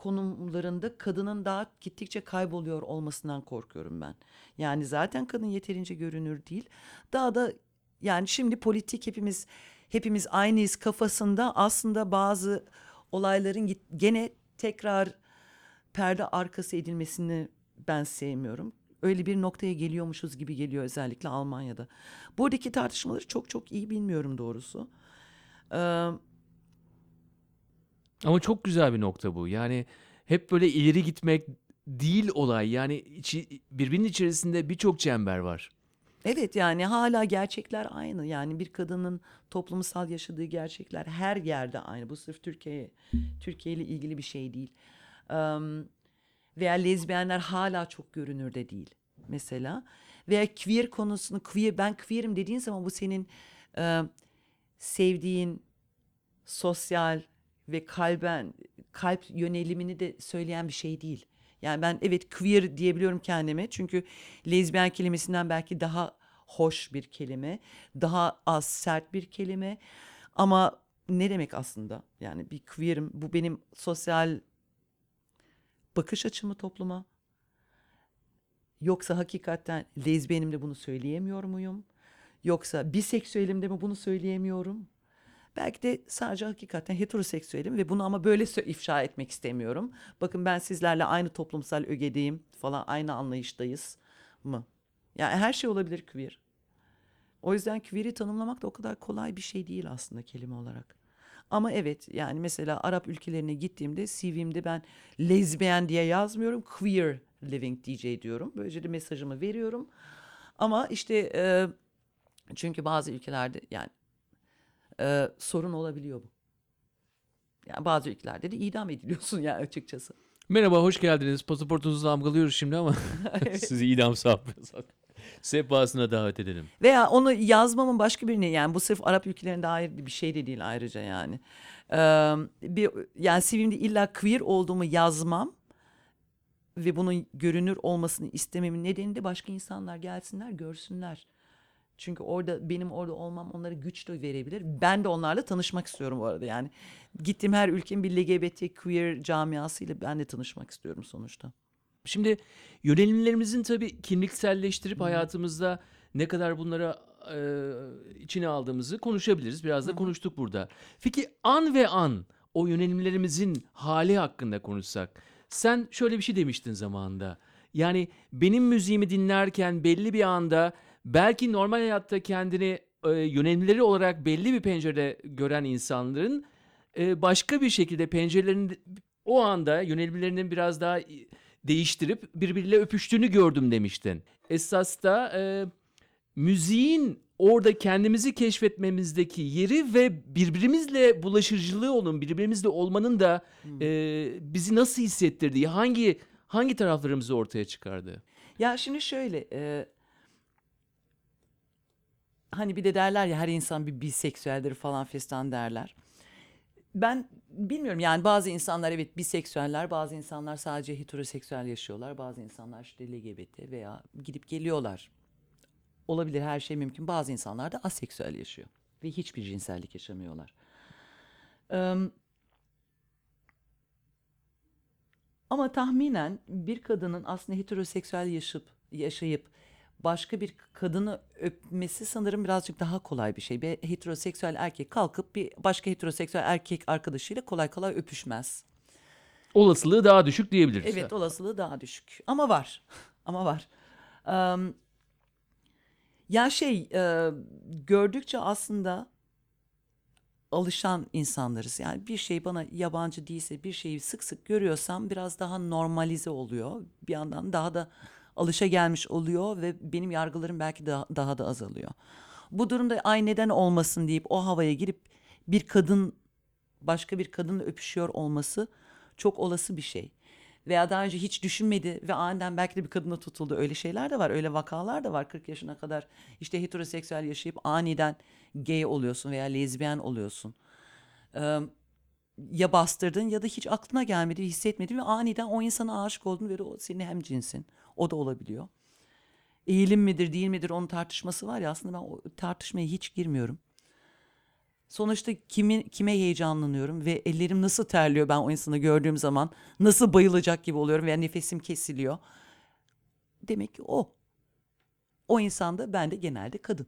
konumlarında kadının daha gittikçe kayboluyor olmasından korkuyorum ben. Yani zaten kadın yeterince görünür değil. Daha da yani şimdi politik hepimiz hepimiz aynıyız kafasında aslında bazı olayların gene tekrar perde arkası edilmesini ben sevmiyorum. Öyle bir noktaya geliyormuşuz gibi geliyor özellikle Almanya'da. Buradaki tartışmaları çok çok iyi bilmiyorum doğrusu. Ee,
Ama çok güzel bir nokta bu. Yani hep böyle ileri gitmek değil olay. Yani içi, birbirinin içerisinde birçok çember var.
Evet yani hala gerçekler aynı. Yani bir kadının toplumsal yaşadığı gerçekler her yerde aynı. Bu sırf Türkiye Türkiye ile ilgili bir şey değil. Em, veya lezbiyenler hala çok görünürde değil. mesela. Veya queer konusunu queer ben queer'im dediğin zaman bu senin e, sevdiğin sosyal ve kalben kalp yönelimini de söyleyen bir şey değil. Yani ben evet queer diyebiliyorum kendime çünkü lezbiyen kelimesinden belki daha hoş bir kelime, daha az sert bir kelime ama ne demek aslında? Yani bir queer'im bu benim sosyal bakış açımı topluma yoksa hakikaten lezbiyenim de bunu söyleyemiyor muyum? Yoksa biseksüelim de mi bunu söyleyemiyorum? Belki de sadece hakikaten heteroseksüelim ve bunu ama böyle ifşa etmek istemiyorum. Bakın ben sizlerle aynı toplumsal ögedeyim falan aynı anlayıştayız mı? Yani her şey olabilir queer. O yüzden queer'i tanımlamak da o kadar kolay bir şey değil aslında kelime olarak. Ama evet yani mesela Arap ülkelerine gittiğimde CV'mde ben lezbiyen diye yazmıyorum. Queer living DJ diyorum. Böylece de mesajımı veriyorum. Ama işte e, çünkü bazı ülkelerde yani e, sorun olabiliyor bu. Yani bazı ülkelerde de idam ediliyorsun <laughs> yani açıkçası.
Merhaba, hoş geldiniz. Pasaportunuzu damgalıyoruz şimdi ama <laughs> <laughs> sizi idam sapıyoruz. Sehpasına davet edelim.
Veya onu yazmamın başka birine yani bu sırf Arap ülkelerine dair bir şey de değil ayrıca yani. Ee, bir yani CV'mde illa queer olduğumu yazmam ve bunun görünür olmasını istememin nedeni de başka insanlar gelsinler görsünler. Çünkü orada benim orada olmam onlara güç de verebilir. Ben de onlarla tanışmak istiyorum bu arada yani. Gittiğim her ülkenin bir LGBT queer camiasıyla ben de tanışmak istiyorum sonuçta.
Şimdi yönelimlerimizin tabii kimlikselleştirip hayatımızda ne kadar bunlara e, içine aldığımızı konuşabiliriz. Biraz da konuştuk burada. Peki an ve an o yönelimlerimizin hali hakkında konuşsak. Sen şöyle bir şey demiştin zamanında. Yani benim müziğimi dinlerken belli bir anda belki normal hayatta kendini e, yönelimleri olarak belli bir pencerede gören insanların e, başka bir şekilde pencerelerini o anda yönelimlerinin biraz daha e, değiştirip birbiriyle öpüştüğünü gördüm demiştin. Esas da e, müziğin orada kendimizi keşfetmemizdeki yeri ve birbirimizle bulaşıcılığı olun, birbirimizle olmanın da e, bizi nasıl hissettirdiği, hangi hangi taraflarımızı ortaya çıkardı?
Ya şimdi şöyle e, hani bir de derler ya her insan bir biseksüeldir falan fistan derler. Ben bilmiyorum yani bazı insanlar evet biseksüeller bazı insanlar sadece heteroseksüel yaşıyorlar bazı insanlar işte LGBT veya gidip geliyorlar. Olabilir her şey mümkün bazı insanlar da aseksüel yaşıyor ve hiçbir cinsellik yaşamıyorlar. Eee Ama tahminen bir kadının aslında heteroseksüel yaşayıp yaşayıp başka bir kadını öpmesi sanırım birazcık daha kolay bir şey. Bir heteroseksüel erkek kalkıp bir başka heteroseksüel erkek arkadaşıyla kolay kolay öpüşmez.
Olasılığı daha düşük diyebiliriz.
Evet olasılığı daha düşük. Ama var. <laughs> Ama var. Em, ya şey e, gördükçe aslında alışan insanlarız. Yani bir şey bana yabancı değilse bir şeyi sık sık görüyorsam biraz daha normalize oluyor. Bir yandan daha da alışa gelmiş oluyor ve benim yargılarım belki daha, daha da azalıyor. Bu durumda ay neden olmasın deyip o havaya girip bir kadın başka bir kadınla öpüşüyor olması çok olası bir şey. Veya daha önce hiç düşünmedi ve aniden belki de bir kadına tutuldu. Öyle şeyler de var, öyle vakalar da var 40 yaşına kadar. işte heteroseksüel yaşayıp aniden gay oluyorsun veya lezbiyen oluyorsun. Ee, ya bastırdın ya da hiç aklına gelmedi, hissetmedin ve aniden o insana aşık oldun ve o senin hem cinsin. O da olabiliyor. Eğilim midir değil midir onun tartışması var ya aslında ben o tartışmaya hiç girmiyorum. Sonuçta kimin kime heyecanlanıyorum ve ellerim nasıl terliyor ben o insanı gördüğüm zaman nasıl bayılacak gibi oluyorum veya nefesim kesiliyor. Demek ki o. O insanda ben de genelde kadın.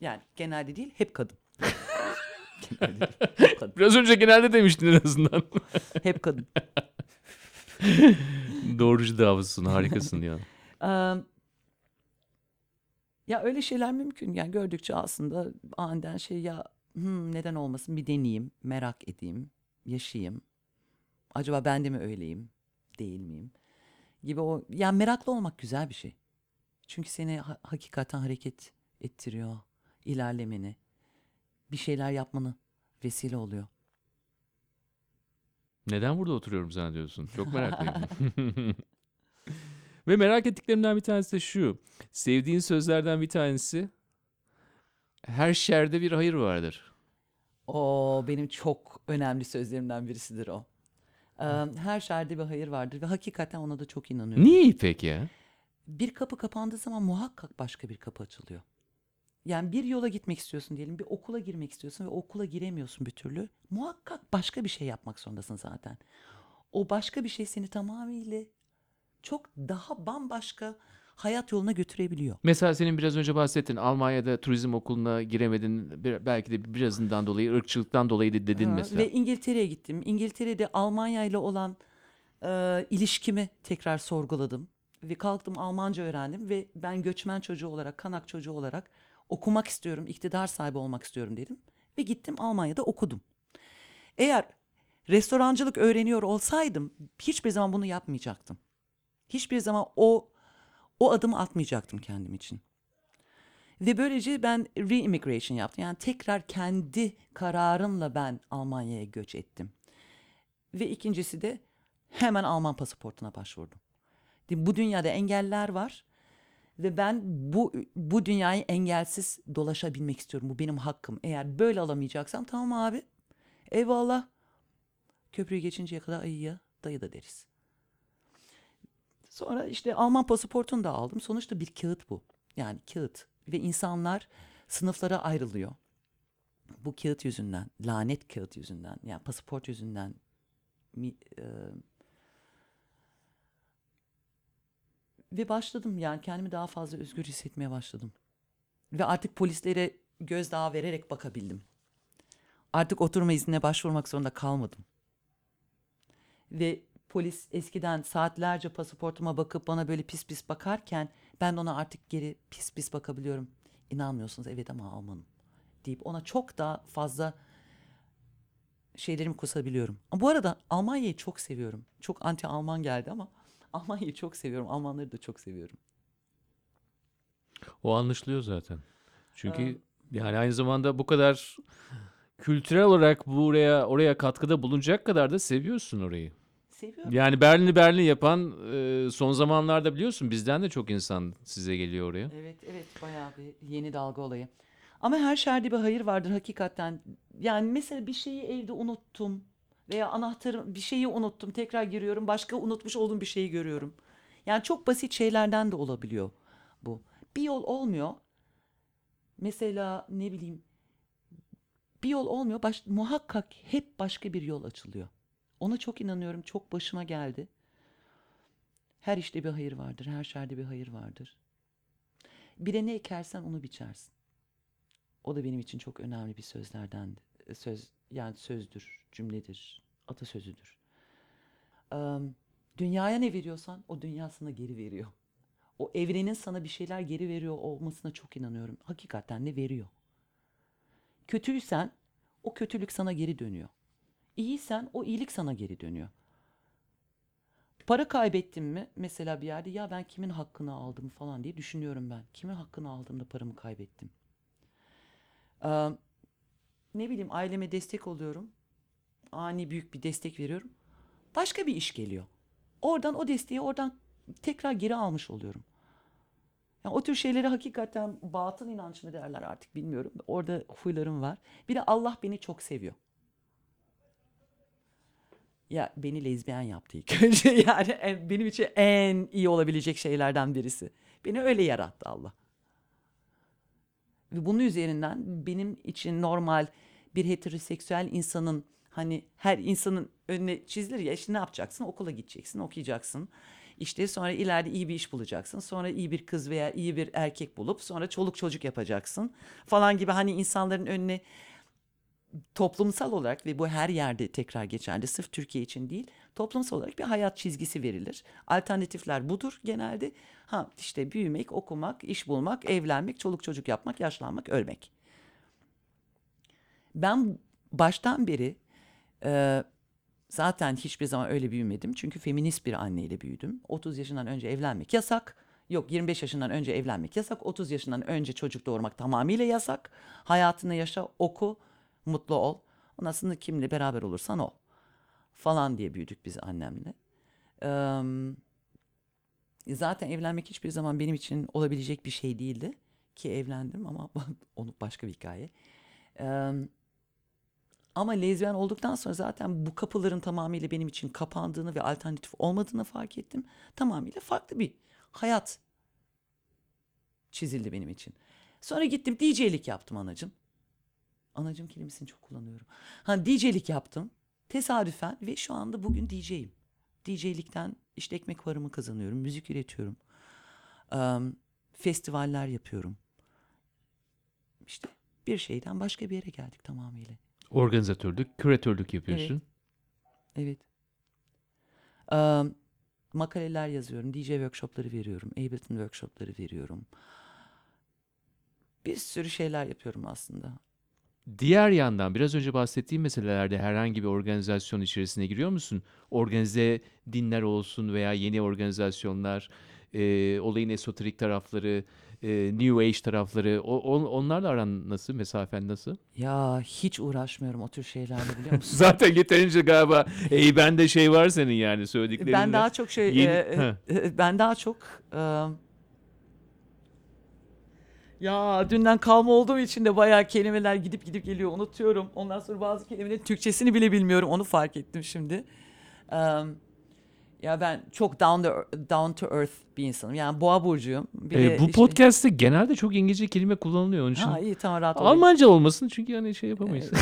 Yani genelde değil hep kadın. <laughs> genelde değil, hep kadın.
Biraz önce genelde demiştin en azından.
Hep kadın. <laughs>
Doğrucu davasısın, harikasın ya. <laughs>
Ya öyle şeyler mümkün. Yani gördükçe aslında aniden şey ya "Hmm, neden olmasın bir deneyeyim, merak edeyim, yaşayayım. Acaba ben de mi öyleyim, değil miyim? Gibi o yani meraklı olmak güzel bir şey. Çünkü seni ha- hakikaten hareket ettiriyor, ilerlemeni, bir şeyler yapmanı vesile oluyor.
Neden burada oturuyorum zannediyorsun? Çok meraklıyım. <laughs>
Ve merak ettiklerimden bir tanesi de şu. Sevdiğin sözlerden bir tanesi her şerde bir hayır vardır.
O benim çok önemli sözlerimden birisidir o. Ee, Her şerde bir hayır vardır ve hakikaten ona da çok inanıyorum.
Niye İpek ya?
Bir kapı kapandığı zaman muhakkak başka bir kapı açılıyor. Yani bir yola gitmek istiyorsun diyelim, bir okula girmek istiyorsun ve okula giremiyorsun bir türlü. Muhakkak başka bir şey yapmak zorundasın zaten. O başka bir şey seni tamamıyla çok daha bambaşka hayat yoluna götürebiliyor.
Mesela senin biraz önce bahsettin Almanya'da turizm okuluna giremedin bir- belki de birazından dolayı ırkçılıktan dolayı de- dedin
Ha,
mesela.
Ve İngiltere'ye gittim. İngiltere'de Almanya ile olan e, ilişkimi tekrar sorguladım. Ve kalktım Almanca öğrendim ve ben göçmen çocuğu olarak, kanak çocuğu olarak okumak istiyorum, iktidar sahibi olmak istiyorum dedim. Ve gittim Almanya'da okudum. Eğer restorancılık öğreniyor olsaydım hiçbir zaman bunu yapmayacaktım. Hiçbir zaman o o adımı atmayacaktım kendim için. Ve böylece ben re-immigration yaptım. Yani tekrar kendi kararımla ben Almanya'ya göç ettim. Ve ikincisi de hemen Alman pasaportuna başvurdum. Bu dünyada engeller var ve ben bu bu dünyayı engelsiz dolaşabilmek istiyorum. Bu benim hakkım. Eğer böyle alamayacaksam tamam abi. Eyvallah. Köprüyü geçinceye kadar ayıya dayı da deriz. Sonra işte Alman pasaportunu da aldım. Sonuçta bir kağıt bu. Yani kağıt ve insanlar sınıflara ayrılıyor. Bu kağıt yüzünden, lanet kağıt yüzünden, yani pasaport yüzünden mi- e, ve başladım yani kendimi daha fazla özgür hissetmeye başladım. Ve artık polislere gözdağı vererek bakabildim. Artık oturma iznine başvurmak zorunda kalmadım. Ve polis eskiden saatlerce pasaportuma bakıp bana böyle pis pis bakarken ben ona artık geri pis pis bakabiliyorum. İnanmıyorsunuz evet ama Almanım deyip ona çok daha fazla şeylerimi kusabiliyorum. Bu arada Almanya'yı çok seviyorum. Çok anti Alman geldi ama <laughs> Almanya'yı çok seviyorum. Almanları da çok seviyorum.
O anlaşılıyor zaten. Çünkü yani aynı zamanda bu kadar kültürel olarak buraya oraya katkıda bulunacak kadar da seviyorsun orayı.
Seviyorum.
Yani Berlin'i Berlin yapan e, son zamanlarda biliyorsun bizden de çok insan size geliyor oraya.
Evet evet bayağı bir yeni dalga olayı. Ama her şerde bir hayır vardır hakikaten. Yani mesela bir şeyi evde unuttum veya anahtarı bir şeyi unuttum tekrar giriyorum başka unutmuş olduğum bir şeyi görüyorum. Yani çok basit şeylerden de olabiliyor bu. Bir yol olmuyor. Mesela ne bileyim bir yol olmuyor baş, muhakkak hep başka bir yol açılıyor. Ona çok inanıyorum çok başıma geldi. Her işte bir hayır vardır her şerde bir hayır vardır. Bire ne ekersen onu biçersin. O da benim için çok önemli bir sözlerden söz yani sözdür, cümledir, atasözüdür. Eee, dünyaya ne veriyorsan o dünya sana geri veriyor. O evrenin sana bir şeyler geri veriyor olmasına çok inanıyorum. Hakikaten de veriyor. Kötüysen o kötülük sana geri dönüyor. İyiysen o iyilik sana geri dönüyor. Para kaybettim mi mesela bir yerde ya ben kimin hakkını aldım falan diye düşünüyorum ben. Kimin hakkını aldım da paramı kaybettim. Ee, ne bileyim aileme destek oluyorum. Ani büyük bir destek veriyorum. Başka bir iş geliyor. Oradan o desteği oradan tekrar geri almış oluyorum. Yani o tür şeyleri hakikaten batıl inanç mı derler artık bilmiyorum. Orada huylarım var. Bir de Allah beni çok seviyor. Ya beni lezbiyen yaptı ilk <laughs> önce. Yani en- benim için en iyi olabilecek şeylerden birisi. Beni öyle yarattı Allah. Ve bunun üzerinden benim için normal bir heteroseksüel insanın hani her insanın önüne çizilir ya işte ne yapacaksın? Okula gideceksin, okuyacaksın. İşte sonra ileride iyi bir iş bulacaksın. Sonra iyi bir kız veya iyi bir erkek bulup sonra çoluk çocuk yapacaksın falan gibi hani insanların önüne toplumsal olarak ve bu her yerde tekrar geçerli sırf Türkiye için değil toplumsal olarak bir hayat çizgisi verilir. Alternatifler budur genelde. Ha işte büyümek, okumak, iş bulmak, evlenmek, çoluk çocuk yapmak, yaşlanmak, ölmek. Ben baştan beri e, zaten hiçbir zaman öyle büyümedim. Çünkü feminist bir anneyle büyüdüm. 30 yaşından önce evlenmek yasak. Yok 25 yaşından önce evlenmek yasak. 30 yaşından önce çocuk doğurmak tamamıyla yasak. Hayatını yaşa, oku, mutlu ol. Ondan sonra kimle beraber olursan ol. Falan diye büyüdük biz annemle. Eee, Zaten evlenmek hiçbir zaman benim için olabilecek bir şey değildi. Ki evlendim ama <laughs> onu başka bir hikaye. Eee, ama lezbiyen olduktan sonra zaten bu kapıların tamamıyla benim için kapandığını ve alternatif olmadığını fark ettim. Tamamıyla farklı bir hayat çizildi benim için. Sonra gittim DJ'lik yaptım anacım. Anacım kelimesini çok kullanıyorum. Ha DJ'lik yaptım. Tesadüfen ve şu anda bugün DJ'yim. DJ'likten işte ekmek varımı kazanıyorum. Müzik üretiyorum. Em, festivaller yapıyorum. İşte bir şeyden başka bir yere geldik tamamıyla.
Organizatörlük, küratörlük yapıyorsun.
Evet. Em, makaleler yazıyorum. DJ workshopları veriyorum. Ableton workshopları veriyorum. Bir sürü şeyler yapıyorum aslında.
Diğer yandan biraz önce bahsettiğim meselelerde herhangi bir organizasyon içerisine giriyor musun? Organize dinler olsun veya yeni organizasyonlar, e, olayın esoterik tarafları, e, New Age tarafları, o, on- onlarla aran nasıl, mesafen nasıl?
Ya hiç uğraşmıyorum o tür şeylerle biliyor <laughs> musun?
Zaten yeterince galiba ey bende şey var senin yani söylediklerinde.
ben daha çok şey
Yeni-
e, e, ben daha çok e, ya dünden kalma olduğum için de bayağı kelimeler gidip gidip geliyor unutuyorum. Ondan sonra bazı kelimelerin Türkçesini bile bilmiyorum onu fark ettim şimdi. E, ya ben çok down to, down to earth bir insanım. Yani boğa burcuyum. Bir
E, bu
işte-
podcast'te genelde çok İngilizce kelime kullanılıyor onun için.
Ha iyi tamam rahat olayım.
Almanca olmasın çünkü yani şey yapamayız. <laughs>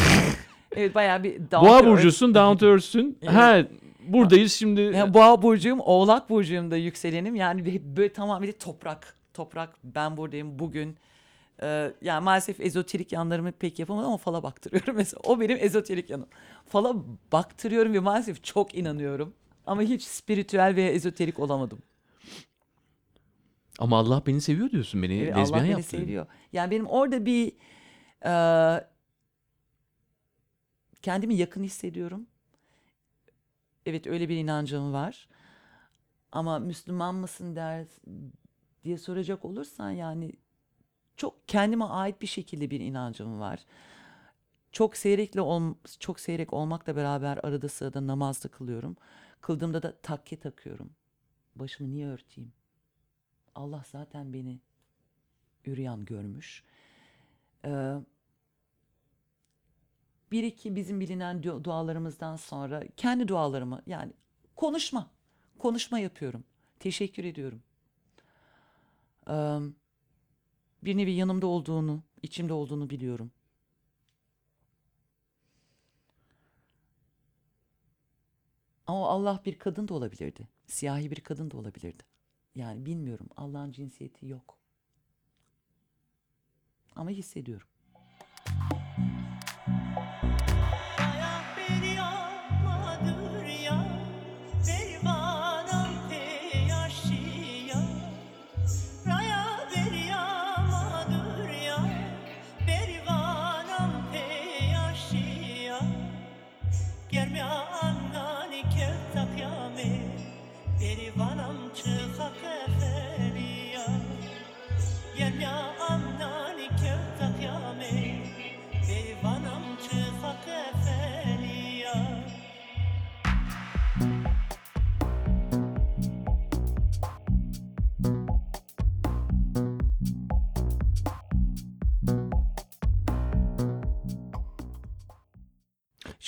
Evet bayağı bir down
Boğa
to earth.
burcusun, down to earth'sün.
Evet.
Ha buradayız şimdi.
Yani boğa burcuyum, oğlak burcuyum da yükselenim. Yani böyle tamamıyla toprak. Toprak ben buradayım bugün. Ee, yani maalesef ezoterik yanlarımı pek yapamadım ama fala baktırıyorum <laughs> mesela. O benim ezoterik yanım. Fala baktırıyorum ve maalesef çok inanıyorum. Ama hiç spiritüel veya ezoterik olamadım.
Ama Allah beni seviyor diyorsun beni
Evet,
lezbiyen
Allah beni
yaptı.
seviyor. Yani benim orada bir e, kendimi yakın hissediyorum. Evet öyle bir inancım var. Ama Müslüman mısın der diye soracak olursan yani çok kendime ait bir şekilde bir inancım var. Çok seyrekle ol, çok seyrek olmakla beraber arada sırada namaz da kılıyorum. Kıldığımda da takke takıyorum. Başımı niye örteyim? Allah zaten beni üryan görmüş. Ee, bir iki bizim bilinen du- dualarımızdan sonra kendi dualarımı yani konuşma, konuşma yapıyorum. Teşekkür ediyorum. Bir nevi yanımda olduğunu, içimde olduğunu biliyorum. Ama Allah bir kadın da olabilirdi. Siyahi bir kadın da olabilirdi. Yani bilmiyorum. Allah'ın cinsiyeti yok. Ama hissediyorum.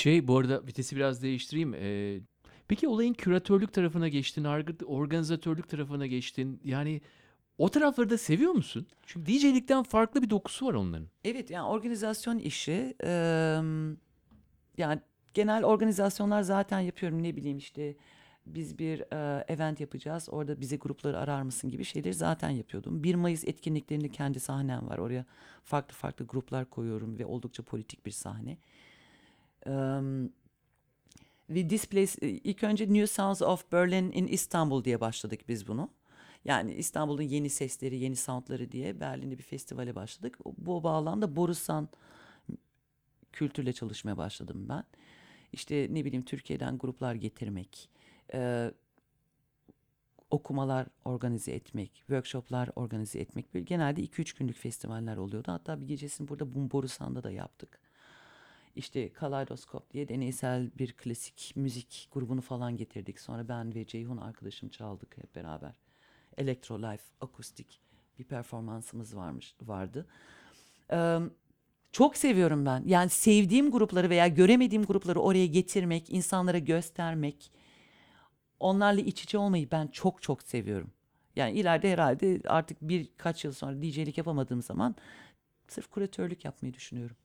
Şey bu arada vitesi biraz değiştireyim. Ee, peki olayın küratörlük tarafına geçtin, arg- organizatörlük tarafına geçtin. Yani o tarafları da seviyor musun? Çünkü DJ'likten farklı bir dokusu var onların.
Evet yani organizasyon işi eee, yani genel organizasyonlar zaten yapıyorum ne bileyim işte biz bir eee, event yapacağız orada bize grupları arar mısın gibi şeyleri zaten yapıyordum. 1 Mayıs etkinliklerinde kendi sahnem var oraya farklı farklı gruplar koyuyorum ve oldukça politik bir sahne. Eee, ve Displays ilk önce New Sounds of Berlin in Istanbul diye başladık biz bunu. Yani İstanbul'un yeni sesleri, yeni soundları diye Berlin'de bir festivale başladık. Bu bağlamda Borusan kültürle çalışmaya başladım ben. İşte ne bileyim Türkiye'den gruplar getirmek, e, okumalar organize etmek, workshoplar organize etmek. Genelde 2-3 günlük festivaller oluyordu. Hatta bir gecesini burada Borusan'da da yaptık. İşte Kaleidoskop diye deneysel bir klasik müzik grubunu falan getirdik. Sonra ben ve Ceyhun arkadaşım çaldık hep beraber. Electro Life akustik bir performansımız varmış vardı. Eee, çok seviyorum ben. Yani sevdiğim grupları veya göremediğim grupları oraya getirmek, insanlara göstermek, onlarla iç içe olmayı ben çok çok seviyorum. Yani ileride herhalde artık birkaç yıl sonra DJ'lik yapamadığım zaman sırf kuratörlük yapmayı düşünüyorum.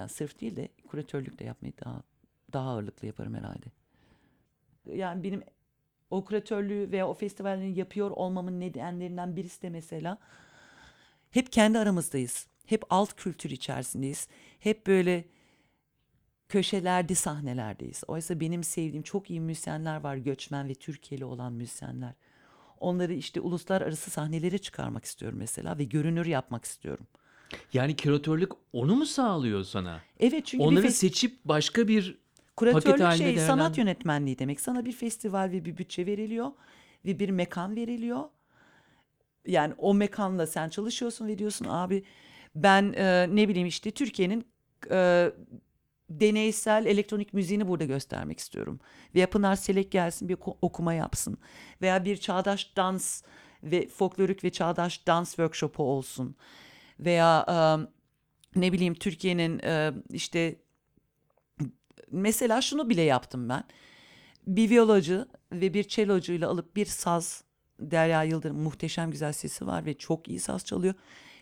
Yani sırf değil de kuratörlük de yapmayı daha daha ağırlıklı yaparım herhalde. Yani benim o kuratörlüğü veya o festivalleri yapıyor olmamın nedenlerinden birisi de mesela hep kendi aramızdayız. Hep alt kültür içerisindeyiz. Hep böyle köşelerde sahnelerdeyiz. Oysa benim sevdiğim çok iyi müzisyenler var. Göçmen ve Türkiye'li olan müzisyenler. Onları işte uluslararası sahnelere çıkarmak istiyorum mesela ve görünür yapmak istiyorum.
Yani küratörlük onu mu sağlıyor sana?
Evet çünkü bir
Onları
fes-
seçip başka bir paket
Kuratörlük şey sanat
değerlendir-
yönetmenliği demek. Sana bir festival ve bir bütçe veriliyor ve bir mekan veriliyor. Yani o mekanla sen çalışıyorsun ve diyorsun abi ben e, ne bileyim işte Türkiye'nin e, deneysel elektronik müziğini burada göstermek istiyorum. Veya Pınar Selek gelsin bir oku- okuma yapsın. Veya bir çağdaş dans ve folklorik ve çağdaş dans workshopu olsun. Veya e, ne bileyim Türkiye'nin e, işte mesela şunu bile yaptım ben. Bir viyolacı ve bir çelocuyla alıp bir saz Derya Yıldırım muhteşem güzel sesi var ve çok iyi saz çalıyor.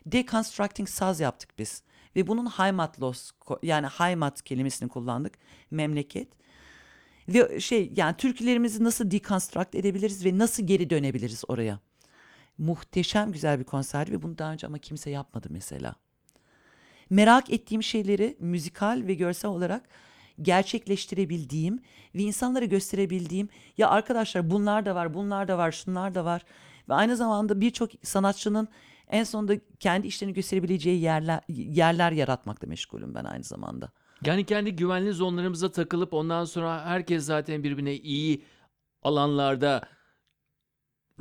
Deconstructing saz yaptık biz. Ve bunun Heimatlos yani Heimat kelimesini kullandık. Memleket. Ve şey yani türkülerimizi nasıl deconstruct edebiliriz ve nasıl geri dönebiliriz oraya. Muhteşem güzel bir konserdi ve bunu daha önce ama kimse yapmadı mesela merak ettiğim şeyleri müzikal ve görsel olarak gerçekleştirebildiğim ve insanlara gösterebildiğim ya arkadaşlar bunlar da var, bunlar da var, şunlar da var ve aynı zamanda birçok sanatçının en sonunda kendi işlerini gösterebileceği yerler yerler yaratmakla meşgulüm ben aynı zamanda.
Yani kendi güvenli zonlarımıza takılıp ondan sonra herkes zaten birbirine iyi alanlarda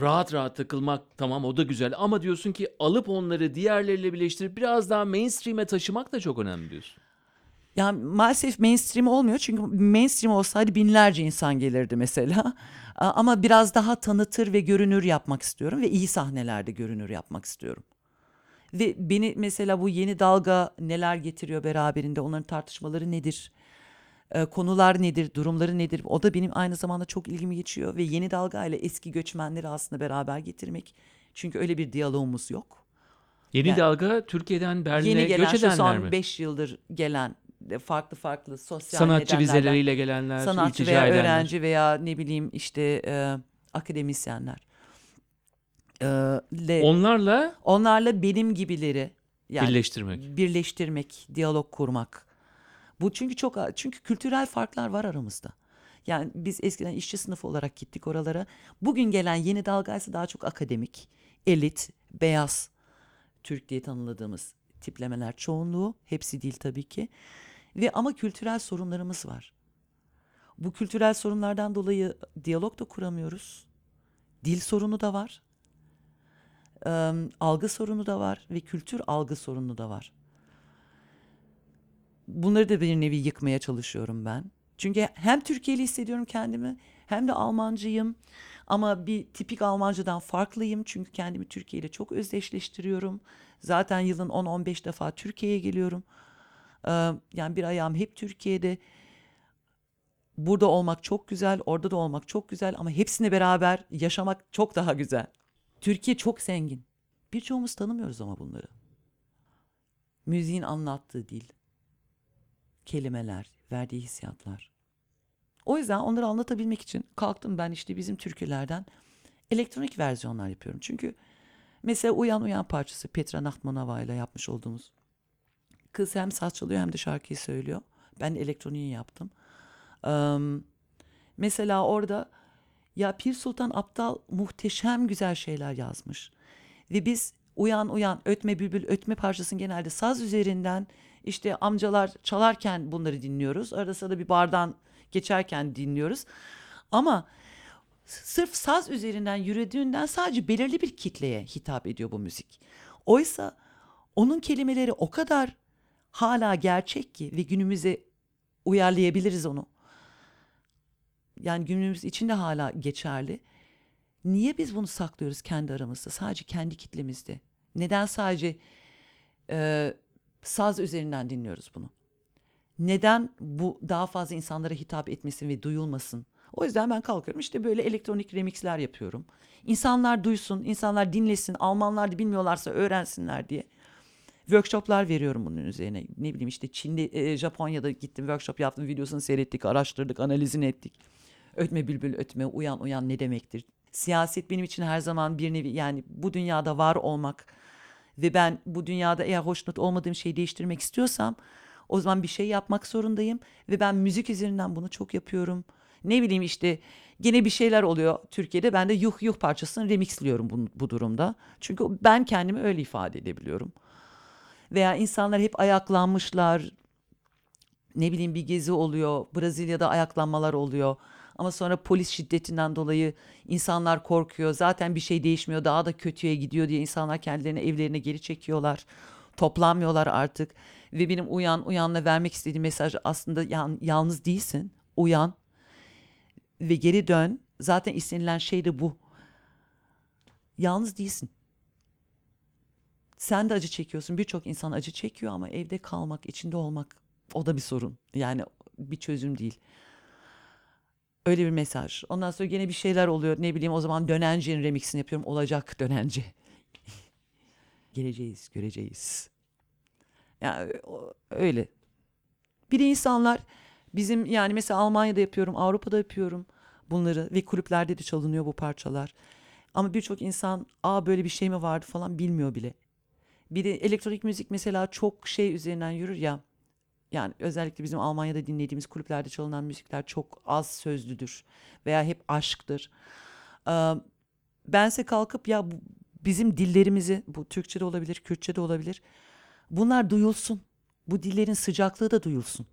rahat rahat takılmak tamam o da güzel ama diyorsun ki alıp onları diğerleriyle birleştirip biraz daha mainstream'e taşımak da çok önemli diyorsun.
Yani maalesef mainstream olmuyor çünkü mainstream olsaydı binlerce insan gelirdi mesela. Ama biraz daha tanıtır ve görünür yapmak istiyorum ve iyi sahnelerde görünür yapmak istiyorum. Ve beni mesela bu yeni dalga neler getiriyor beraberinde, onların tartışmaları nedir, e, konular nedir, durumları nedir? O da benim aynı zamanda çok ilgimi geçiyor ve yeni dalga ile eski göçmenleri aslında beraber getirmek. Çünkü öyle bir diyalogumuz yok.
Yeni
Yani-
dalga Türkiye'den Berlin'e göç
şu
edenler
son
mi?
5 yıldır gelen de farklı farklı sosyal
Sanatçı vizeleriyle gelenler,
sanatçı veya
edenler.
öğrenci veya ne bileyim işte e, akademisyenler. E, le-
Onlarla
onlarla benim gibileri yani
birleştirmek.
birleştirmek, diyalog kurmak. Bu çünkü çok çünkü kültürel farklar var aramızda. Yani biz eskiden işçi sınıfı olarak gittik oralara. Bugün gelen yeni dalga ise daha çok akademik, elit, beyaz Türk diye tanımladığımız tiplemeler çoğunluğu. Hepsi değil tabii ki. Ve ama kültürel sorunlarımız var. Bu kültürel sorunlardan dolayı diyalog da kuramıyoruz. Dil sorunu da var. Eee, algı sorunu da var ve kültür algı sorunu da var. Bunları da bir nevi yıkmaya çalışıyorum ben. Çünkü hem Türkiye'li hissediyorum kendimi hem de Almancıyım. Ama bir tipik Almancıdan farklıyım çünkü kendimi Türkiye ile çok özdeşleştiriyorum. Zaten yılın 10-15 defa Türkiye'ye geliyorum. Eee, yani bir ayağım hep Türkiye'de. Burada olmak çok güzel, orada da olmak çok güzel ama hepsini beraber yaşamak çok daha güzel. Türkiye çok zengin. Birçoğumuz tanımıyoruz ama bunları. Müziğin anlattığı dil, kelimeler, verdiği hissiyatlar. O yüzden onları anlatabilmek için kalktım ben işte bizim türkülerden elektronik versiyonlar yapıyorum. Çünkü mesela Uyan Uyan parçası Petra Nachtmanova ile yapmış olduğumuz. Kız hem saz çalıyor hem de şarkıyı söylüyor. Ben elektroniği yaptım. Eee, mesela orada ya Pir Sultan Abdal muhteşem güzel şeyler yazmış. Ve biz uyan uyan ötme bülbül ötme parçasını genelde saz üzerinden işte amcalar çalarken bunları dinliyoruz. Arada sırada bir bardan geçerken dinliyoruz. Ama sırf saz üzerinden yürüdüğünden sadece belirli bir kitleye hitap ediyor bu müzik. Oysa onun kelimeleri o kadar hala gerçek ki ve günümüze uyarlayabiliriz onu. Yani günümüz için de hala geçerli. Niye biz bunu saklıyoruz kendi aramızda? Sadece kendi kitlemizde. Neden sadece e, saz üzerinden dinliyoruz bunu? Neden bu daha fazla insanlara hitap etmesin ve duyulmasın? O yüzden ben kalkıyorum işte böyle elektronik remixler yapıyorum. İnsanlar duysun, insanlar dinlesin, Almanlar da bilmiyorlarsa öğrensinler diye. Workshoplar veriyorum bunun üzerine. Ne bileyim işte Çin'de, Japonya'da gittim, workshop yaptım, videosunu seyrettik, araştırdık, analizini ettik. Ötme bülbül ötme, uyan uyan ne demektir? Siyaset benim için her zaman bir nevi yani bu dünyada var olmak ve ben bu dünyada eğer hoşnut olmadığım şeyi değiştirmek istiyorsam o zaman bir şey yapmak zorundayım ve ben müzik üzerinden bunu çok yapıyorum. Ne bileyim işte gene bir şeyler oluyor Türkiye'de ben de yuh yuh parçasını remixliyorum bu, bu durumda. Çünkü ben kendimi öyle ifade edebiliyorum. Veya insanlar hep ayaklanmışlar, ne bileyim bir gezi oluyor, Brezilya'da ayaklanmalar oluyor. Ama sonra polis şiddetinden dolayı insanlar korkuyor. Zaten bir şey değişmiyor, daha da kötüye gidiyor diye insanlar kendilerini evlerine geri çekiyorlar. Toplanmıyorlar artık. Ve benim uyan uyanla vermek istediğim mesaj aslında yalnız değilsin. Uyan ve geri dön. Zaten istenilen şey de bu. Yalnız değilsin. Sen de acı çekiyorsun. Birçok insan acı çekiyor ama evde kalmak, içinde olmak o da bir sorun. Yani bir çözüm değil. Öyle bir mesaj. Ondan sonra gene bir şeyler oluyor. Ne bileyim o zaman Dönence'nin remixini yapıyorum. Olacak Dönence. <laughs> Geleceğiz, göreceğiz. Yani öyle. Bir de insanlar bizim yani mesela Almanya'da yapıyorum, Avrupa'da yapıyorum bunları ve kulüplerde de çalınıyor bu parçalar. Ama birçok insan aa böyle bir şey mi vardı falan bilmiyor bile. Bir de elektronik müzik mesela çok şey üzerinden yürür ya. Yani özellikle bizim Almanya'da dinlediğimiz kulüplerde çalınan müzikler çok az sözlüdür veya hep aşktır. Ee, bense kalkıp ya bu- bizim dillerimizi bu Türkçe de olabilir, Kürtçe de olabilir. Bunlar duyulsun. Bu dillerin sıcaklığı da duyulsun.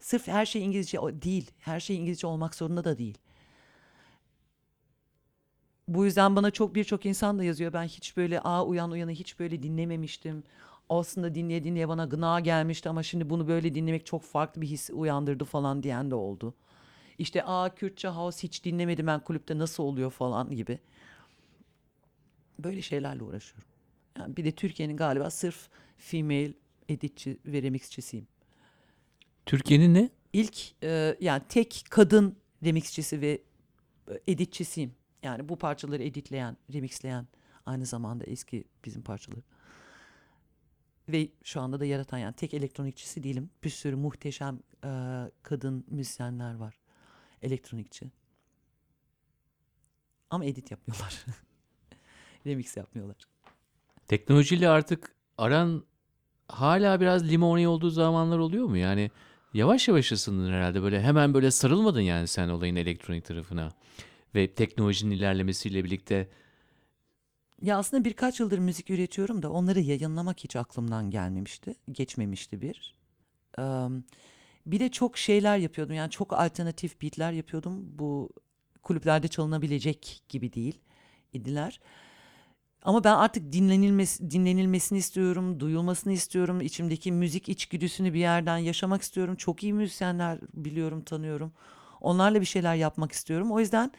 Sırf her şey İngilizce değil. Her şey İngilizce olmak zorunda da değil. Bu yüzden bana çok birçok insan da yazıyor. Ben hiç böyle a uyan uyanı hiç böyle dinlememiştim. Aslında dinleye dinleye bana gına gelmişti ama şimdi bunu böyle dinlemek çok farklı bir his uyandırdı falan diyen de oldu. İşte a Kürtçe house hiç dinlemedim ben kulüpte nasıl oluyor falan gibi. Böyle şeylerle uğraşıyorum. Yani bir de Türkiye'nin galiba sırf female editçi ve remixçisiyim.
Türkiye'nin ne?
İlk e, yani tek kadın remixçisi ve e, editçisiyim. Yani bu parçaları editleyen, remixleyen aynı zamanda eski bizim parçaları. Ve şu anda da yaratan yani tek elektronikçisi değilim. Bir sürü muhteşem e, kadın müzisyenler var. Elektronikçi. Ama edit yapmıyorlar. <laughs> Remix yapmıyorlar.
Teknolojiyle artık aran hala biraz limoni olduğu zamanlar oluyor mu? Yani yavaş yavaş ısındın herhalde böyle hemen böyle sarılmadın yani sen olayın elektronik tarafına. Ve teknolojinin ilerlemesiyle birlikte
Ya aslında birkaç yıldır müzik üretiyorum da onları yayınlamak hiç aklımdan gelmemişti. Geçmemişti bir. Eee, bir de çok şeyler yapıyordum. Yani çok alternatif beatler yapıyordum. Bu kulüplerde çalınabilecek gibi değil idiler. Ama ben artık dinlenilmesi, dinlenilmesini istiyorum, duyulmasını istiyorum. İçimdeki müzik içgüdüsünü bir yerden yaşamak istiyorum. Çok iyi müzisyenler biliyorum, tanıyorum. Onlarla bir şeyler yapmak istiyorum. O yüzden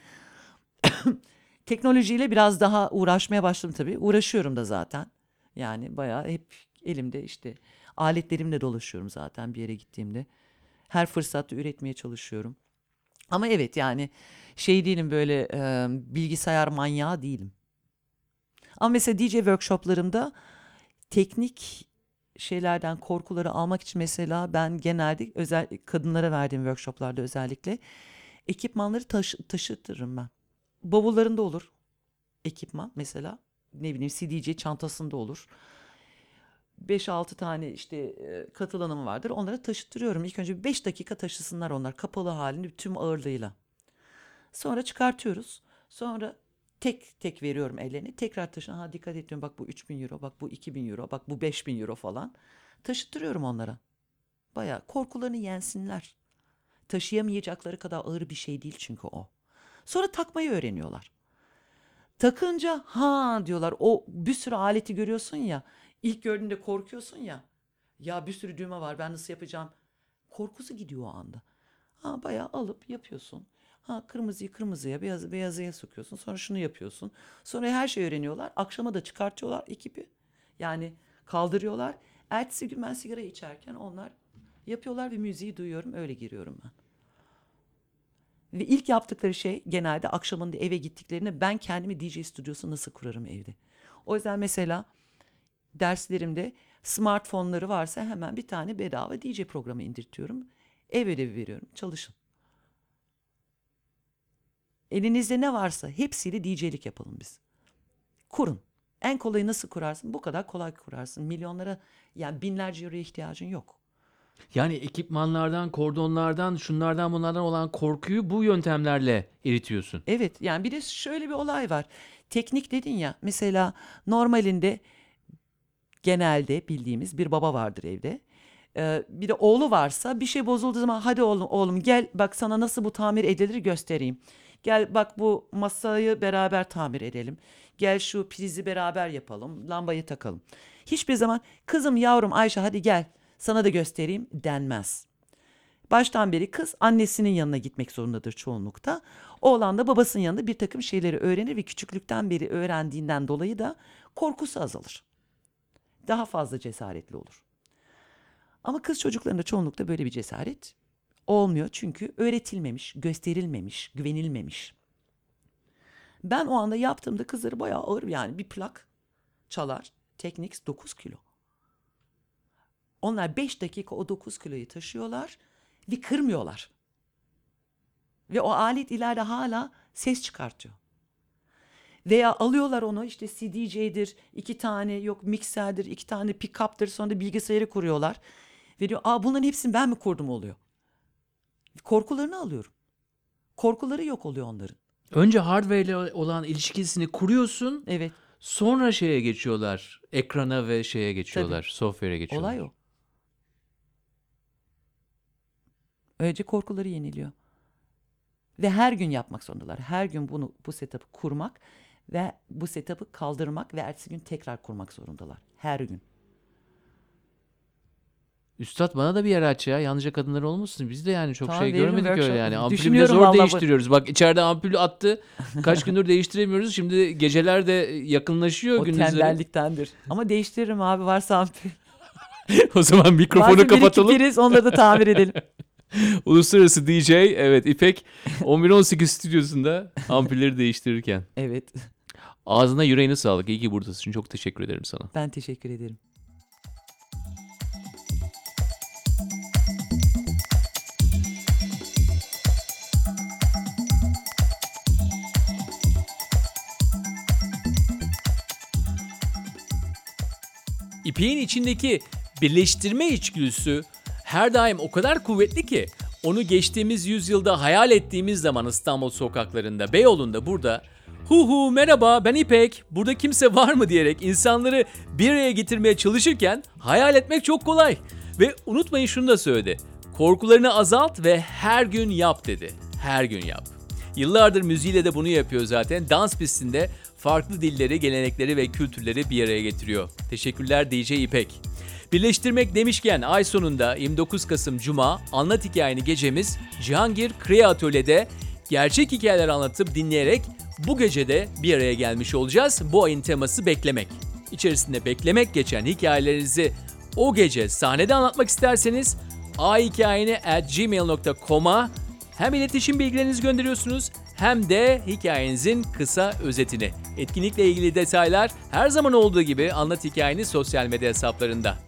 teknolojiyle biraz daha uğraşmaya başladım tabii. Uğraşıyorum da zaten. Yani bayağı hep elimde işte aletlerimle dolaşıyorum zaten bir yere gittiğimde. Her fırsatta üretmeye çalışıyorum. Ama evet yani şey değilim böyle e, bilgisayar manyağı değilim. Ama mesela DJ workshoplarımda teknik şeylerden korkuları almak için mesela ben genelde özel kadınlara verdiğim workshoplarda özellikle ekipmanları taşı, taşıtırım ben. Bavullarında olur ekipman mesela. Ne bileyim CDC çantasında olur. 5-6 tane işte e, katılanım vardır. Onlara taşıttırıyorum. İlk önce 5 dakika taşısınlar onlar kapalı halinde tüm ağırlığıyla. Sonra çıkartıyoruz. Sonra tek tek veriyorum ellerine. Tekrar taşın. Ha dikkat et diyorum. Bak bu 3000 euro, bak bu 2000 euro, bak bu 5000 euro falan. Taşıttırıyorum onlara. Bayağı korkularını yensinler. Taşıyamayacakları kadar ağır bir şey değil çünkü o. Sonra takmayı öğreniyorlar. Takınca ha diyorlar o bir sürü aleti görüyorsun ya. İlk gördüğünde korkuyorsun ya. Ya bir sürü düğme var ben nasıl yapacağım? Korkusu gidiyor o anda. Ha bayağı alıp yapıyorsun. Ha kırmızıyı kırmızıya, beyazı beyazıya sokuyorsun. Sonra şunu yapıyorsun. Sonra her şeyi öğreniyorlar. Akşama da çıkartıyorlar ekibi. Yani kaldırıyorlar. Ertesi gün ben sigara içerken onlar yapıyorlar ve müziği duyuyorum. Öyle giriyorum ben. Ve ilk yaptıkları şey genelde akşamında eve gittiklerinde ben kendimi DJ stüdyosu nasıl kurarım evde. O yüzden mesela derslerimde smartfonları varsa hemen bir tane bedava DJ programı indirtiyorum. Ev ödevi veriyorum. Çalışın. Elinizde ne varsa hepsiyle DJ'lik yapalım biz. Kurun. En kolayı nasıl kurarsın? Bu kadar kolay kurarsın. Milyonlara yani binlerce euroya ihtiyacın yok.
Yani ekipmanlardan, kordonlardan, şunlardan bunlardan olan korkuyu bu yöntemlerle eritiyorsun.
Evet yani bir de şöyle bir olay var. Teknik dedin ya mesela normalinde genelde bildiğimiz bir baba vardır evde. Ee, bir de oğlu varsa bir şey bozulduğu zaman hadi oğlum oğlum gel bak sana nasıl bu tamir edilir göstereyim. Gel bak bu masayı beraber tamir edelim. Gel şu prizi beraber yapalım. Lambayı takalım. Hiçbir zaman kızım yavrum Ayşe hadi gel sana da göstereyim denmez. Baştan beri kız annesinin yanına gitmek zorundadır çoğunlukta. Oğlan da babasının yanında bir takım şeyleri öğrenir ve küçüklükten beri öğrendiğinden dolayı da korkusu azalır. Daha fazla cesaretli olur. Ama kız çocuklarında çoğunlukta böyle bir cesaret olmuyor çünkü öğretilmemiş, gösterilmemiş, güvenilmemiş. Ben o anda yaptığımda kızları bayağı ağır yani bir plak çalar. Technics 9 kilo. Onlar 5 dakika o 9 kiloyu taşıyorlar ve kırmıyorlar. Ve o alet ileride hala ses çıkartıyor. Veya alıyorlar onu işte CDJ'dir, iki tane yok mikserdir, iki tane pick-up'tır sonra bilgisayarı kuruyorlar. Ve diyor aa bunların hepsini ben mi kurdum oluyor. Korkularını alıyorum. Korkuları yok oluyor onların.
Önce hardware ile olan ilişkisini kuruyorsun,
Evet
sonra şeye geçiyorlar. Ekrana ve şeye geçiyorlar, software'e geçiyorlar.
olay o. Önce korkuları yeniliyor. Ve her gün yapmak zorundalar. Her gün bunu bu setup'ı kurmak ve bu setup'ı kaldırmak ve ertesi gün tekrar kurmak zorundalar. Her gün.
Üstad bana da bir yer aç ya. Yalnızca kadınlar olmasın. Biz de yani çok
Tamam,
şey
veririm
görmedik öyle
workshop.
yani. Ampulü bile
Düşünüyorum
zor
vallahi bu-
değiştiriyoruz. Bak içeride ampulü attı. <laughs> Kaç gündür değiştiremiyoruz. Şimdi geceler de yakınlaşıyor
O
gündüzleri.
tembelliktendir. Ama değiştiririm abi varsa ampul. <laughs>
o zaman mikrofonu
Varsa bir iki
kapatalım.
priz, onları da tamir edelim. <laughs> <laughs>
Uluslararası DJ evet İpek 1118 stüdyosunda ampulleri değiştirirken.
Evet.
Ağzına yüreğine sağlık. İyi ki buradasın. Çok teşekkür ederim sana.
Ben teşekkür ederim.
İpeğin içindeki birleştirme içgüdüsü her daim o kadar kuvvetli ki onu geçtiğimiz yüzyılda hayal ettiğimiz zaman İstanbul sokaklarında, Beyoğlu'nda burada hu hu merhaba ben İpek burada kimse var mı diyerek insanları bir araya getirmeye çalışırken hayal etmek çok kolay. Ve unutmayın şunu da söyledi. Korkularını azalt ve her gün yap dedi. Her gün yap. Yıllardır müziğiyle de bunu yapıyor zaten. Dans pistinde farklı dilleri, gelenekleri ve kültürleri bir araya getiriyor. Teşekkürler DJ İpek. Birleştirmek demişken ay sonunda 29 Kasım Cuma Anlat Hikayeni gecemiz Cihangir Kriya Atölye'de gerçek hikayeler anlatıp dinleyerek bu gecede bir araya gelmiş olacağız. Bu ayın teması beklemek. İçerisinde beklemek geçen hikayelerinizi o gece sahnede anlatmak isterseniz ahikayeni at gmail.com'a hem iletişim bilgilerinizi gönderiyorsunuz hem de hikayenizin kısa özetini. Etkinlikle ilgili detaylar her zaman olduğu gibi Anlat Hikayeni sosyal medya hesaplarında.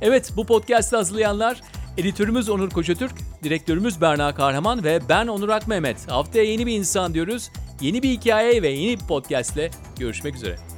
Evet bu podcast'ı hazırlayanlar editörümüz Onur Koçatürk, direktörümüz Berna Kahraman ve ben Onur Akmehmet. Haftaya yeni bir insan diyoruz. Yeni bir hikaye ve yeni bir podcast'le görüşmek üzere.